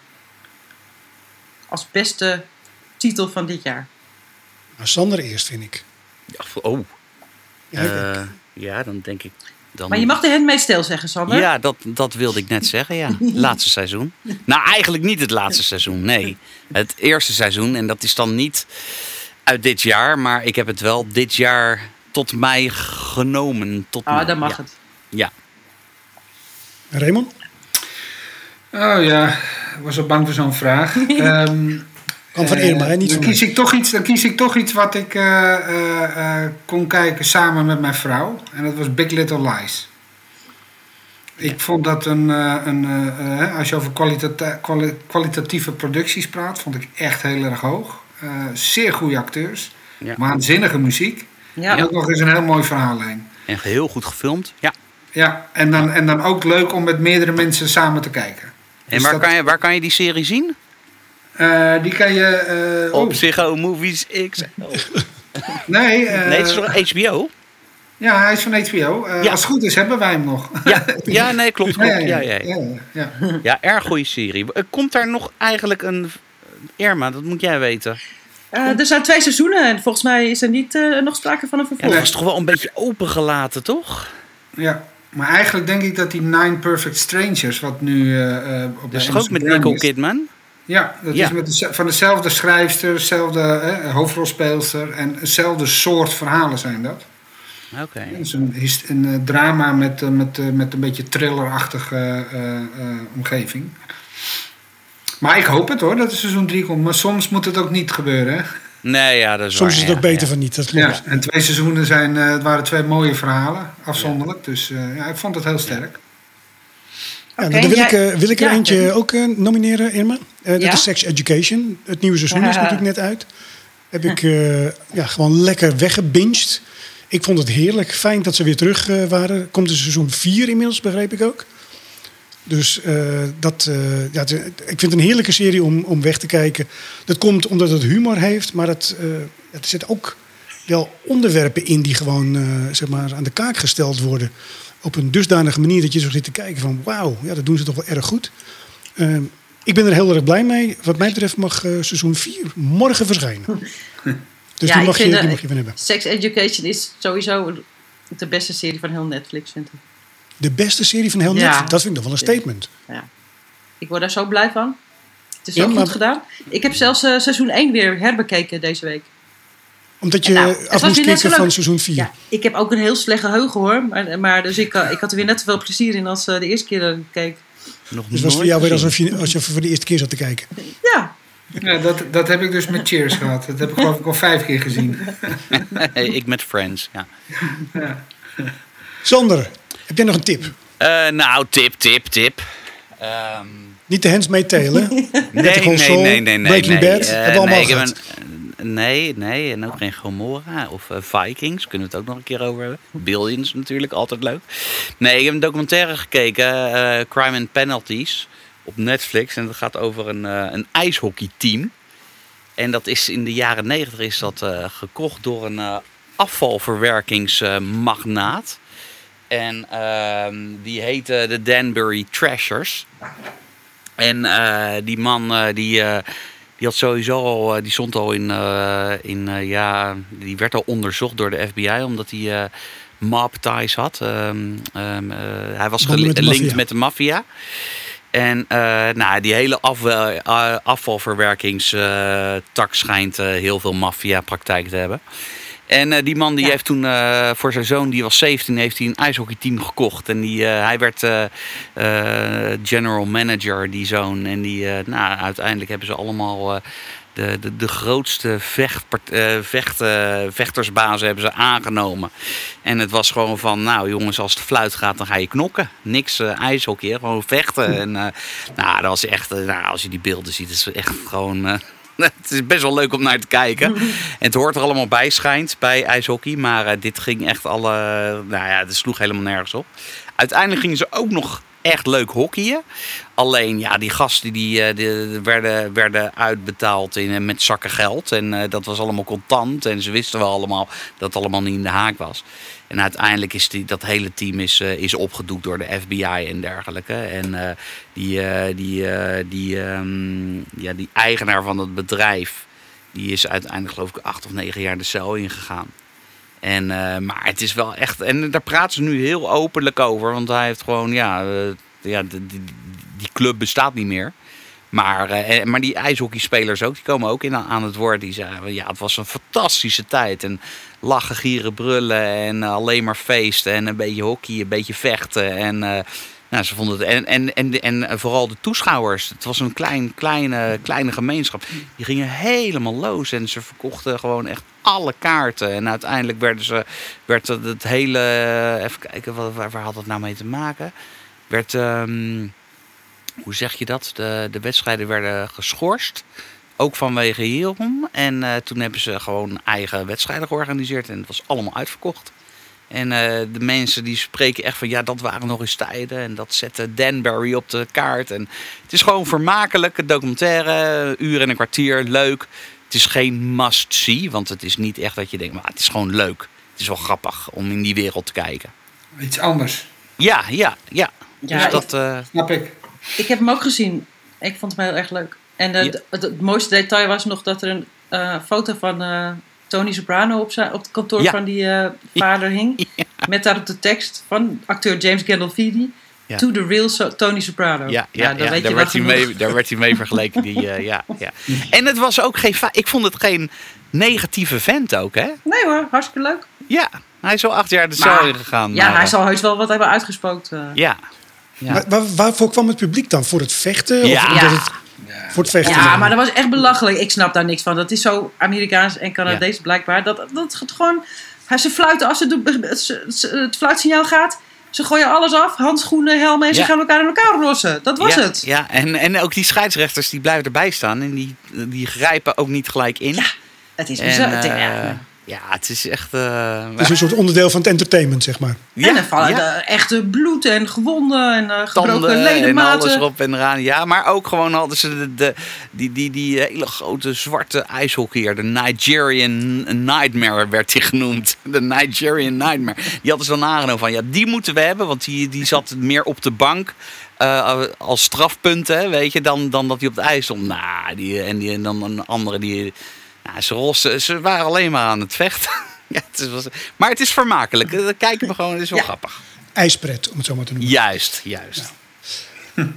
Als beste titel van dit jaar. Nou, Sander eerst, vind ik. Ja, Oh, Ja, ik- eh, ja, dan denk ik... Dan... Maar je mag de Handmaid's Tale zeggen, Sander. Ja, dat, dat wilde ik net zeggen, ja. <laughs> Laatste seizoen. Nou, eigenlijk niet het laatste seizoen, nee. Het eerste seizoen. En dat is dan niet uit dit jaar. Maar ik heb het wel dit jaar tot mij genomen. Tot Ah, mij, dan mag ja. het. Ja. Raymond? Oh ja, ik was al bang voor zo'n vraag. <laughs> Ehm, Kwam van eh, Irma, hè? Niet dan van kies, ik toch iets, dan kies ik toch iets wat ik eh, eh, eh, kon kijken samen met mijn vrouw. En dat was Big Little Lies. Ik vond dat een, eh, een als je over kwali- kwalitatieve producties praat, vond ik echt heel erg hoog. Eh, zeer goede acteurs, Ja. waanzinnige muziek. Ja. En ook nog eens een heel mooi verhaallijn. En heel goed gefilmd. Ja. Ja, en dan, en dan ook leuk om met meerdere mensen samen te kijken. En Dus waar, dat- kan je, waar kan je die serie zien? Eh, die kan je. eh, Op oh, Psycho Movies X. nee, eh, Nee, het is toch HBO? ja, hij is van HBO. Eh, Ja. Als het goed is, hebben wij hem nog. Ja, <laughs> ja nee, klopt. klopt. Ja, ja, ja. ja, ja, ja. ja, erg goede serie. Eh, Komt daar nog eigenlijk een... Irma, dat moet jij weten. Eh, er zijn twee seizoenen en volgens mij is er niet eh, nog sprake van een Ja, vervolg. dat was toch wel een beetje opengelaten, toch? Ja. Maar eigenlijk denk ik dat die Nine Perfect Strangers, wat nu eh, eh, op de toch ook met Nicole is- Kidman? Ja, dat Ja. is met de, van dezelfde schrijfster, dezelfde eh, hoofdrolspeelster en hetzelfde soort verhalen zijn dat. Oké. Het is een, een eh, drama met, eh, met, eh, met een beetje thrillerachtige eh, eh, omgeving. Maar ik hoop het hoor, dat er seizoen 3 komt. Maar soms moet het ook niet gebeuren. Hè? Nee, ja, dat is Soms waar, is het ja, ook beter ja. van niet, dat. Ja, en twee seizoenen zijn, eh, het waren twee mooie verhalen, afzonderlijk. Dus eh, ja, ik vond het heel sterk. Ja, dan wil, ik, eh, wil ik er ja, eentje ook eh, nomineren, Irma. Eh, dat is Sex Education. Het nieuwe seizoen is natuurlijk net uit. Heb ik ja, gewoon lekker weggebinged. Ik vond het heerlijk. Fijn dat ze weer terug waren. Komt er seizoen 4 inmiddels, begreep ik ook. Dus dat, ja, het- ik vind het een heerlijke serie om, om weg te kijken. Dat komt omdat het humor heeft, maar het, eh, er zitten ook wel onderwerpen in die gewoon zeg maar, aan de kaak gesteld worden. Op een dusdanige manier dat je zo zit te kijken van wauw, ja, dat doen ze toch wel erg goed. Eh, ik ben er heel erg blij mee. Wat mij betreft mag eh, seizoen 4 morgen verschijnen. <laughs> Dus Ja, die, mag je, vind, eh, die mag je van hebben. Sex Education is sowieso de beste serie van heel Netflix, vind ik. De beste serie van heel Ja. Netflix, dat vind ik nog wel een statement. Ja. Ik word daar zo blij van. Het is Ja, zo maar- goed gedaan. Ik heb zelfs eh, seizoen 1 weer herbekeken deze week. Omdat je Nou, af moest kijken van seizoen 4. Ja, ik heb ook een heel slecht geheugen hoor. Maar, maar dus ik, eh, ik had er weer net zoveel plezier in als eh, de eerste keer dat ik keek. Nog Dus het was voor jou weer alsof je, als je voor de eerste keer zat te kijken. Ja, Ja, dat, dat heb ik dus met Cheers gehad. Dat heb ik geloof ik al vijf keer gezien. Ik met Friends, ja. Sander, heb jij nog een tip? Eh, nou, tip, tip, tip. Ehm, Niet de Handmaid's Tale, hè? nee, nee, nee, nee, nee. Breaking nee. Bad, hebben we allemaal nee, ik heb een- nee, nee, en ook geen Gomorra of eh, Vikings. Kunnen we het ook nog een keer over hebben. Billions natuurlijk, altijd leuk. Nee, ik heb een documentaire gekeken, eh, Crime and Penalties, op Netflix. En dat gaat over een, eh, een ijshockeyteam. En dat is in de jaren negentig is dat gekocht door een afvalverwerkingsmagnaat. En ehm, die heette de Danbury Trashers. En die man die, die had sowieso al, eh, die stond al in, eh, in eh, ja, die werd al onderzocht door de FBI omdat hij mob ties had. Ehm, ehm, eh, hij was gelinkt met de maffia. En nou, die hele afvalverwerkingstak schijnt eh, heel veel maffia-praktijk te hebben. En eh, die man die heeft toen eh, voor zijn zoon, die was 17, heeft hij een ijshockeyteam gekocht. En die, eh, hij werd general manager, die zoon. En die, nou, uiteindelijk hebben ze allemaal de, de, de grootste vecht, eh, vechtersbazen hebben ze aangenomen. En het was gewoon van, nou jongens, als de fluit gaat, dan ga je knokken. Niks ijshockey, gewoon vechten. En eh, nou, dat was echt, nou, als je die beelden ziet, is het echt gewoon... <laughs> het is best wel leuk om naar te kijken. En <laughs> het hoort er allemaal bij, schijnt, bij ijshockey. Maar eh, dit ging echt alle... Nou ja, het sloeg helemaal nergens op. Uiteindelijk gingen ze ook nog echt leuk hockeyen. Alleen, ja, die gasten die, eh, werden, werden uitbetaald in, eh, met zakken geld. En eh, dat was allemaal contant. En ze wisten wel allemaal dat het allemaal niet in de haak was. En uiteindelijk is die, dat hele team is, is opgedoekt door de FBI en dergelijke. En die, die, die, ehm, ja, die eigenaar van het bedrijf... die is uiteindelijk geloof ik acht of negen jaar de cel ingegaan. En, eh, maar het is wel echt... En daar praten ze nu heel openlijk over. Want hij heeft gewoon... Ja, eh, ja die, die, club bestaat niet meer. Maar, eh, maar die ijshockeyspelers ook, die komen ook in aan, het woord. Die zeggen, ja, het was een fantastische tijd. En lachen, gieren, brullen en alleen maar feesten. En een beetje hockey, een beetje vechten. En nou, ze vonden het... En, en, en, en vooral de toeschouwers. Het was een klein, kleine, kleine gemeenschap. Die gingen helemaal los. En ze verkochten gewoon echt alle kaarten. En uiteindelijk werden ze, werd het, hele... Even kijken, waar, waar had het nou mee te maken? Werd... ehm, hoe zeg je dat? De, de wedstrijden werden geschorst. Ook vanwege hierom. En eh, toen hebben ze gewoon eigen wedstrijden georganiseerd. En het was allemaal uitverkocht. En eh, de mensen die spreken echt van ja, dat waren nog eens tijden. En dat zette Danbury op de kaart. En het is gewoon vermakelijk, een documentaire, uur en een kwartier, leuk. Het is geen must-see, want het is niet echt dat je denkt, maar het is gewoon leuk. Het is wel grappig om in die wereld te kijken. Iets anders. Ja, ja, ja. Ja, dus ik- dat, eh, Snap ik. ik heb hem ook gezien. Ik vond hem heel erg leuk. En eh, Ja. het, het mooiste detail was nog dat er een eh, foto van eh, Tony Soprano op, zijn, op het kantoor Ja. van die eh, vader hing. <laughs> Met daarop de tekst van acteur James Gandolfini. Ja. To the real So- Tony Soprano. Ja, daar, werd hij mee, daar werd hij mee vergeleken. Die, eh, ja, ja. <laughs> En het was ook geen. fa- Ik vond het geen negatieve vent ook, hè? Nee hoor, hartstikke leuk. Ja, hij is al acht jaar de cel ingegaan. Ja, maar, hij zal heus wel wat hebben uitgespookt. eh. Ja. Ja. Maar waar, waarvoor kwam het publiek dan? Voor het vechten? Ja. Of omdat Ja. het voor het vechten? Ja, maar dat was echt belachelijk. Ik snap daar niks van. Dat is zo Amerikaans en Canadees blijkbaar. Dat, dat het gewoon... Ze fluiten als het, het fluitsignaal gaat. Ze gooien alles af. Handschoenen, helmen. En ze Ja. gaan elkaar in elkaar lossen. Dat was ja, het. Ja, en, en ook die scheidsrechters die blijven erbij staan. En die, die grijpen ook niet gelijk in. Het is En, bizar. Ja. Eh, Ja, het is echt... eh, Het is een soort onderdeel van het entertainment, zeg maar. ja, en er vallen ja. de echte bloed en gewonden en eh, gebroken tanden en ledematen. alles erop en eraan. Ja, maar ook gewoon hadden ze de, de, die, die, die hele grote zwarte ijshockeyer. De Nigerian Nightmare werd die genoemd. <laughs> De Nigerian Nightmare. Die hadden ze dan aangenomen van, ja, die moeten we hebben. Want die, die zat meer op de bank eh, als strafpunten, weet je, dan, dan dat hij op het ijs stond. Nou, die, en, die, en dan een andere die... Nou, ze, rossen, ze waren alleen maar aan het vechten. <laughs> ja, het was, maar het is vermakelijk. Dat kijken we gewoon, het is wel Ja. grappig. IJspret, om het zo maar te noemen. Juist, juist. <laughs>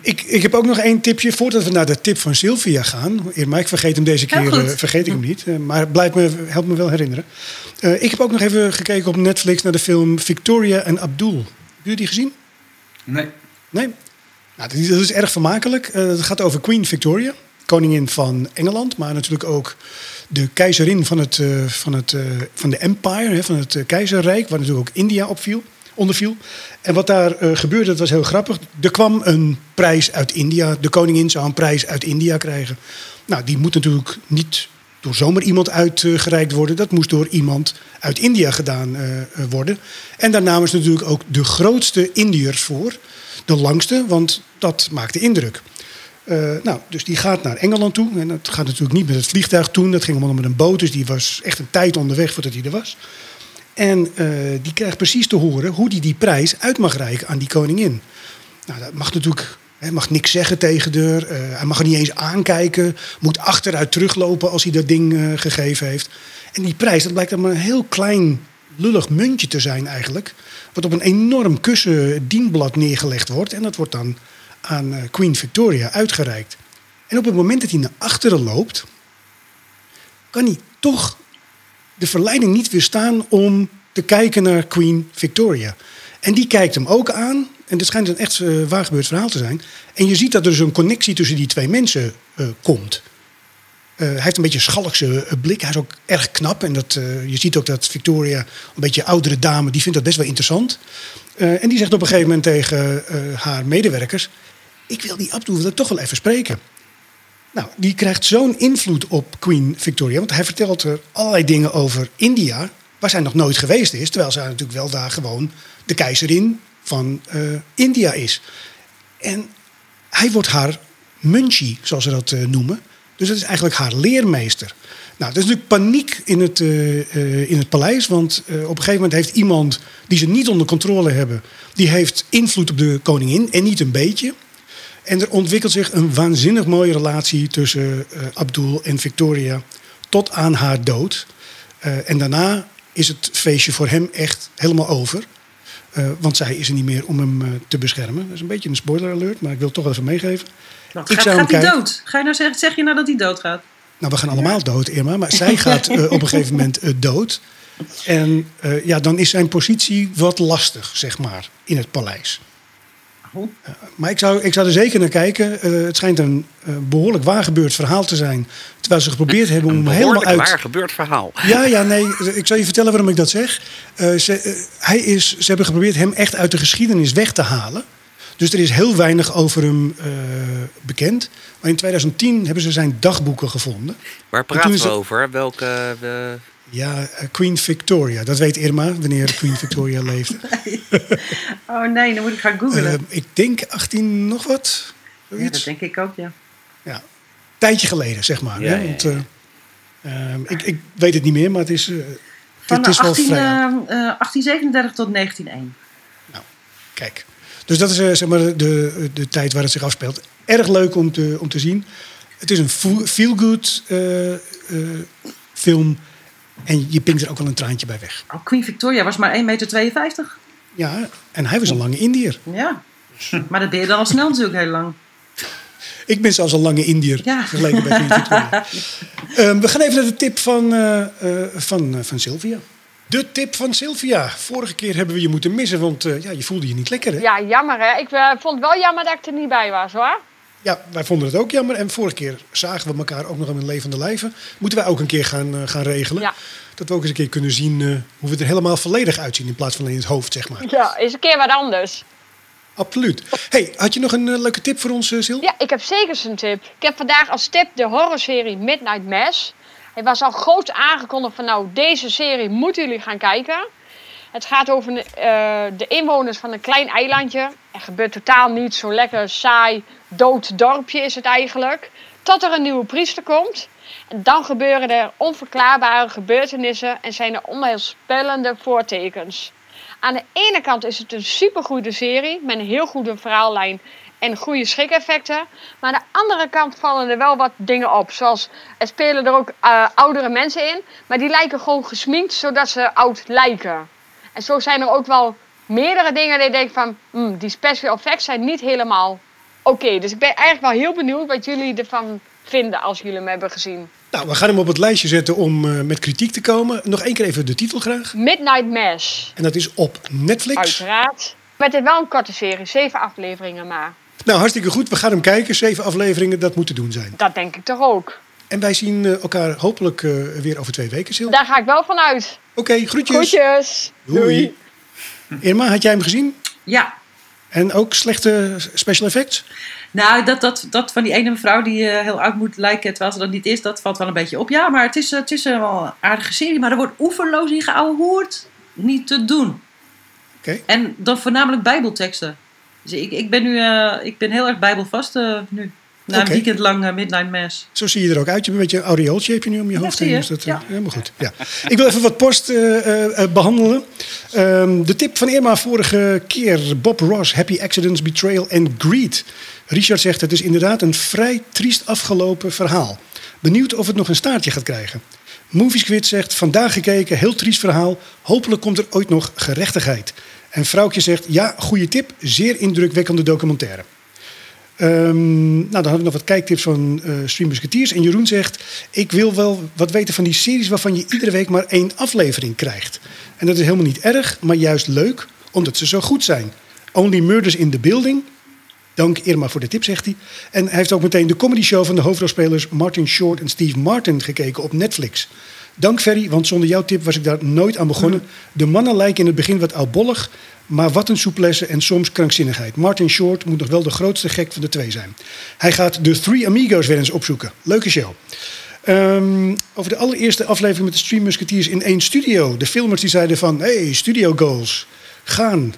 Ik, ik heb ook nog één tipje voordat we naar de tip van Sylvia gaan. Irma, ik vergeet hem deze keer eh, vergeet ik hem niet. eh, maar het blijft me, helpt me wel herinneren. Eh, ik heb ook nog even gekeken op Netflix naar de film Victoria en Abdul. Hebben jullie die gezien? Nee. Nee? Nou, dat is- dat is erg vermakelijk. Eh, het gaat over Queen Victoria, koningin van Engeland, maar natuurlijk ook de keizerin van, het, eh, van, het, eh, van de empire, van het eh, keizerrijk, waar natuurlijk ook India opviel, onderviel. En wat daar gebeurde, dat was heel grappig. Er kwam een prijs uit India. De koningin zou een prijs uit India krijgen. Nou, die moet natuurlijk niet door zomaar iemand uitgereikt worden. Dat moest door iemand uit India gedaan worden. En daar namen ze natuurlijk ook de grootste Indiërs voor. De langste, want dat maakte indruk. Eh, nou, dus die gaat naar Engeland toe. En dat gaat natuurlijk niet met het vliegtuig toen. Dat ging allemaal met een boot. Dus die was echt een tijd onderweg voordat hij er was. En eh, die krijgt precies te horen hoe hij die prijs uit mag reiken aan die koningin. Nou, dat mag natuurlijk. Hij mag niks zeggen tegen haar. eh, hij mag er niet eens aankijken. Moet achteruit teruglopen als hij dat ding gegeven heeft. En die prijs, dat blijkt dan maar een heel klein lullig muntje te zijn eigenlijk. Wat op een enorm kussen dienblad neergelegd wordt. En dat wordt dan aan eh, Queen Victoria uitgereikt. En op het moment dat hij naar achteren loopt, kan hij toch de verleiding niet weerstaan om te kijken naar Queen Victoria. En die kijkt hem ook aan. En dit schijnt een echt eh, waargebeurd verhaal te zijn. En je ziet dat er dus een connectie tussen die twee mensen eh, komt. Hij heeft een beetje een schalkse blik. Hij is ook erg knap. En dat, je ziet ook dat Victoria, een beetje oudere dame, die vindt dat best wel interessant. En die zegt op een gegeven moment tegen haar medewerkers... ik wil die Abdul toch wel even spreken. Nou, die krijgt zo'n invloed op Queen Victoria. Want hij vertelt er allerlei dingen over India... waar zij nog nooit geweest is. Terwijl zij natuurlijk wel daar gewoon de keizerin van eh, India is. En hij wordt haar munchie, zoals ze dat eh, noemen. Dus dat is eigenlijk haar leermeester. Nou, er is natuurlijk paniek in het, eh, in het paleis. Want op een gegeven moment heeft iemand die ze niet onder controle hebben... die heeft invloed op de koningin en niet een beetje. En er ontwikkelt zich een waanzinnig mooie relatie tussen eh, Abdul en Victoria... tot aan haar dood. Eh, en daarna is het feestje voor hem echt helemaal over... Eh, want zij is er niet meer om hem te beschermen. Dat is een beetje een spoiler alert, maar ik wil het toch even meegeven. Nou, Ik gaat zou gaat hij kijken. dood? Ga je nou zeggen, zeg je nou dat hij doodgaat? Nou, we gaan allemaal dood, Irma. Maar zij gaat op een gegeven moment dood. En ja, dan is zijn positie wat lastig, zeg maar, in het paleis. Maar ik zou, ik zou er zeker naar kijken. Eh, het schijnt een eh, behoorlijk waargebeurd verhaal te zijn. Terwijl ze geprobeerd hebben om Een hem helemaal uit... waar gebeurd verhaal. Ja, ja, nee. Ik zal je vertellen waarom ik dat zeg. Eh, ze, hij is, ze hebben geprobeerd hem echt uit de geschiedenis weg te halen. Dus er is heel weinig over hem bekend. Maar in 2010 hebben ze zijn dagboeken gevonden. Waar praten we over? Welke... Ja, eh, Queen Victoria. Dat weet Irma, wanneer Queen <laughs> Victoria leefde. Oh nee, dan moet ik gaan googlen. Eh, ik denk 18 nog wat. ja, dat denk ik ook, ja. Ja. Tijdje geleden, zeg maar. Ja, hè? Want, eh, ehm, ik, ik weet het niet meer, maar het is, eh, Van het is wel 18, vrij. eh, oud. eh, 1837 tot 1901. Kijk. Dus dat is zeg maar de, de, de tijd waar het zich afspeelt. Erg leuk om te, om te zien. Het is een feel-good eh, eh, film. En je pinkt er ook wel een traantje bij weg. Oh, Queen Victoria was maar 1,52 meter. Ja, en hij was een lange Indiër. Ja. Maar dat ben je dan al snel natuurlijk heel lang. Ik ben zelfs een lange Indiër Ja. vergeleken bij Queen Victoria. <laughs> Ehm, we gaan even naar de tip van, eh, eh, van, eh, van Sylvia. De tip van Sylvia. Vorige keer hebben we je moeten missen, want eh, ja, je voelde je niet lekker. Hè? Ja, jammer hè. Ik vond het wel jammer dat ik er niet bij was hoor. Ja, wij vonden het ook jammer. En vorige keer zagen we elkaar ook nog in levende lijven. Moeten wij ook een keer gaan, eh, gaan regelen. Ja. Dat we ook eens een keer kunnen zien eh, hoe we er helemaal volledig uitzien. In plaats van alleen het hoofd, zeg maar. Ja, is een keer wat anders. Absoluut. hey, had je nog een eh, leuke tip voor ons, Sil? Ja, ik heb zeker een tip. Ik heb vandaag als tip de horrorserie Midnight Mass. Hij was al groot aangekondigd van nou, deze serie moeten jullie gaan kijken. Het gaat over de, eh, de inwoners van een klein eilandje. Er gebeurt totaal niet zo lekker saai, dood dorpje is het eigenlijk. Tot er een nieuwe priester komt. En dan gebeuren er onverklaarbare gebeurtenissen en zijn er onheilspellende voortekens. Aan de ene kant is het een supergoede serie met een heel goede verhaallijn en goede schrik-effecten. Maar aan de andere kant vallen er wel wat dingen op. Zoals er spelen er ook eh, oudere mensen in, maar die lijken gewoon gesminkt zodat ze oud lijken. En zo zijn er ook wel meerdere dingen die ik denk van, hmm, die special effects zijn niet helemaal oké. Dus ik ben eigenlijk wel heel benieuwd wat jullie ervan vinden als jullie hem hebben gezien. Nou, we gaan hem op het lijstje zetten om eh, met kritiek te komen. Nog één keer even de titel graag. Midnight Mass, En dat is op Netflix. uiteraard. Met dit wel een korte serie, zeven afleveringen maar. Nou, hartstikke goed. We gaan hem kijken. Zeven afleveringen, dat moet te doen zijn. Dat denk ik toch ook. En wij zien eh, elkaar hopelijk eh, weer over twee weken, Sil. Daar ga ik wel van uit. Oké, groetjes. Groetjes. Doei. Irma, had jij hem gezien? Ja, En ook slechte special effects? nou, dat, dat, dat van die ene mevrouw die eh, heel oud moet lijken terwijl ze dat niet is, dat valt wel een beetje op. Ja, maar het is, het is wel een aardige serie, maar er wordt oeverloos in geouwehoerd. Niet te doen. Oké. En dan voornamelijk bijbelteksten. Dus ik, ik ben nu eh, ik ben heel erg bijbelvast eh, nu. Na een weekend lang eh, Midnight Mass. Zo zie je er ook uit. Je hebt een beetje een aureooltje heb je nu om je Ja, hoofd heen. Dus dat, eh, Ja. Helemaal goed. Ja. Ik wil even wat post eh, eh, eh, behandelen. Ehm, de tip van Irma vorige keer. Bob Ross, Happy Accidents, Betrayal and Greed. Richard zegt het is inderdaad een vrij triest afgelopen verhaal. Benieuwd of het nog een staartje gaat krijgen. Moviesquid zegt vandaag gekeken, heel triest verhaal. Hopelijk komt er ooit nog gerechtigheid. En Vrouwtje zegt ja, goede tip, zeer indrukwekkende documentaire. Ehm, nou, dan hebben we nog wat kijktips van eh Stream. En Jeroen zegt: Ik wil wel wat weten van die series waarvan je iedere week maar één aflevering krijgt. En dat is helemaal niet erg, maar juist leuk, omdat ze zo goed zijn. Only Murders in the Building. Dank Irma voor de tip, zegt hij. En hij heeft ook meteen de comedy show van de hoofdrolspelers Martin Short en Steve Martin gekeken op Netflix. Dank Ferry, want zonder jouw tip was ik daar nooit aan begonnen. De mannen lijken in het begin wat oudbollig, maar wat een souplesse en soms krankzinnigheid. Martin Short moet nog wel de grootste gek van de twee zijn. Hij gaat de Three Amigos weer eens opzoeken. Leuke show. Ehm, over de allereerste aflevering met de Stream Musketeers in één studio. De filmers die zeiden van, hey, studio goals, gaan.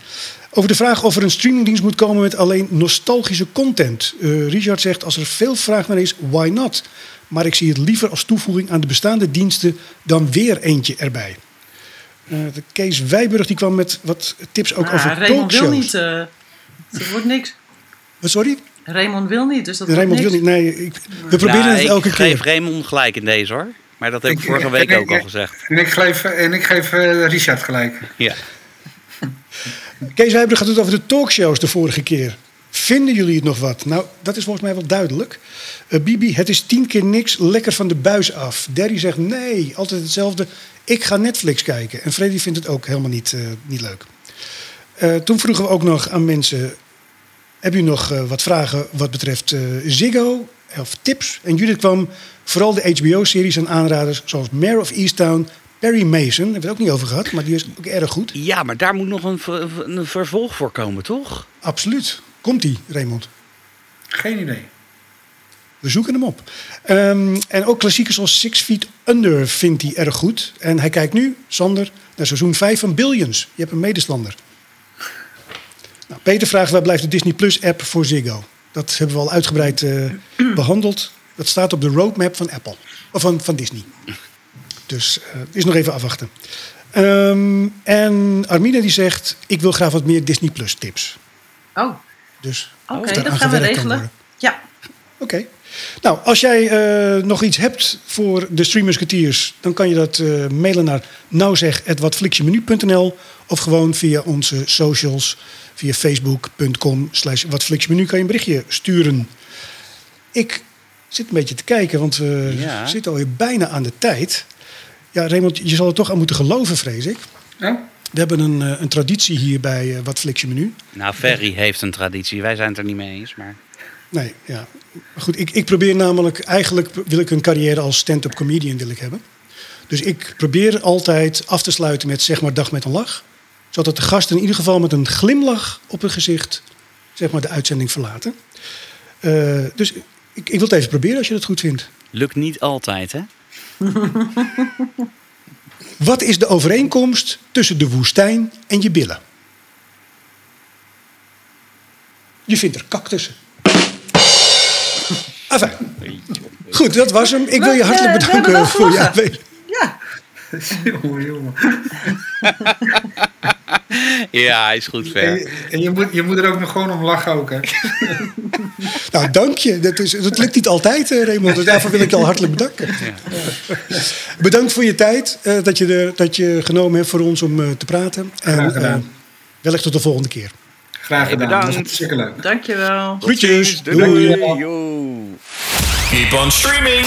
Over de vraag of er een streamingdienst moet komen met alleen nostalgische content. Eh, Richard zegt, als er veel vraag naar is, why not? Maar ik zie het liever als toevoeging aan de bestaande diensten dan weer eentje erbij. Eh, de Kees Wijburg die kwam met wat tips ook Maar over Raymond wil talkshows. niet. eh het wordt niks. Wat, sorry? Raymond wil niet, dus dat Raymond wil wordt niet. niks. Nee, ik, we proberen Nou, het elke ik keer. geef Raymond gelijk in deze hoor. Maar dat heb ik Ik- vorige week ik- ook al gezegd. En ik geef, en ik geef Richard gelijk. Ja. Kees Wijber gaat het over de talkshows de vorige keer. Vinden jullie het nog wat? Nou, dat is volgens mij wel duidelijk. Eh, Bibi, het is tien keer niks lekker van de buis af. Derry zegt nee, altijd hetzelfde. Ik ga Netflix kijken. En Freddy vindt het ook helemaal niet, eh, niet leuk. Eh, toen vroegen we ook nog aan mensen... Hebben jullie nog wat vragen wat betreft Ziggo of tips? En Judith kwam vooral de HBO-series en aanraders... zoals Mare of Easttown, Perry Mason. Daar hebben we het ook niet over gehad, maar die is ook erg goed. ja, maar daar moet nog een, ver- een vervolg voor komen, toch? Absoluut. Komt-ie, Raymond? Geen idee. We zoeken hem op. Ehm, en ook klassiekers zoals Six Feet Under vindt hij erg goed. En hij kijkt nu, Sander, naar seizoen 5 van Billions. Je hebt een medestander. Nou, Peter vraagt, waar blijft de Disney Plus app voor Ziggo? Dat hebben we al uitgebreid eh, behandeld. Dat staat op de roadmap van Apple. Of van, van Disney. Dus eh is nog even afwachten. Ehm, en Armina die zegt, ik wil graag wat meer Disney Plus tips. Oh, Dus oké, of dat gaan we regelen. worden. Ja, Oké. Nou, als jij eh, nog iets hebt voor de Stream Musketeers, dan kan je dat eh, mailen naar nouzeg.watflixjemenu.nl of gewoon via onze socials, via facebook.com slash watflixjemenu kan je een berichtje sturen. Ik zit een beetje te kijken, want we Ja. zitten alweer bijna aan de tijd. Ja, Raymond, je zal er toch aan moeten geloven, vrees ik. Ja? We hebben een, eh, een traditie hier bij eh Wat Flix je Menu. Nou, Ferry heeft een traditie. Wij zijn het er niet mee eens, maar... Nee, ja. Maar goed, ik, ik probeer namelijk... Eigenlijk wil ik een carrière als stand-up comedian wil ik hebben. Dus ik probeer altijd af te sluiten met zeg maar dag met een lach. Zodat de gasten in ieder geval met een glimlach op hun gezicht... zeg maar de uitzending verlaten. Eh, dus ik, ik wil het even proberen als je dat goed vindt. Lukt niet altijd, hè? <laughs> Wat is de overeenkomst tussen de woestijn en je billen? Je vindt er cactussen. <laughs> Enfin. Goed, dat was hem. Ik wil je hartelijk bedanken voor je aanwezigheid. Ja. <laughs> jongen, jongen. <laughs> Ja, hij is goed En, ver. je- en je, moet, je moet er ook nog gewoon om lachen ook, hè? <laughs> Nou, dank je. Dat, is, dat lukt niet altijd, eh, Raymond. Dus daarvoor wil ik je al hartelijk bedanken. <laughs> Bedankt voor je tijd. eh, dat, je er, dat je genomen hebt voor ons om eh, te praten. En Graag gedaan. eh, wellicht tot de volgende keer. Graag gedaan. bedankt. Dat was hartstikke leuk. Dankjewel. Groetjes. Doei. doei. Yo. Keep on streaming.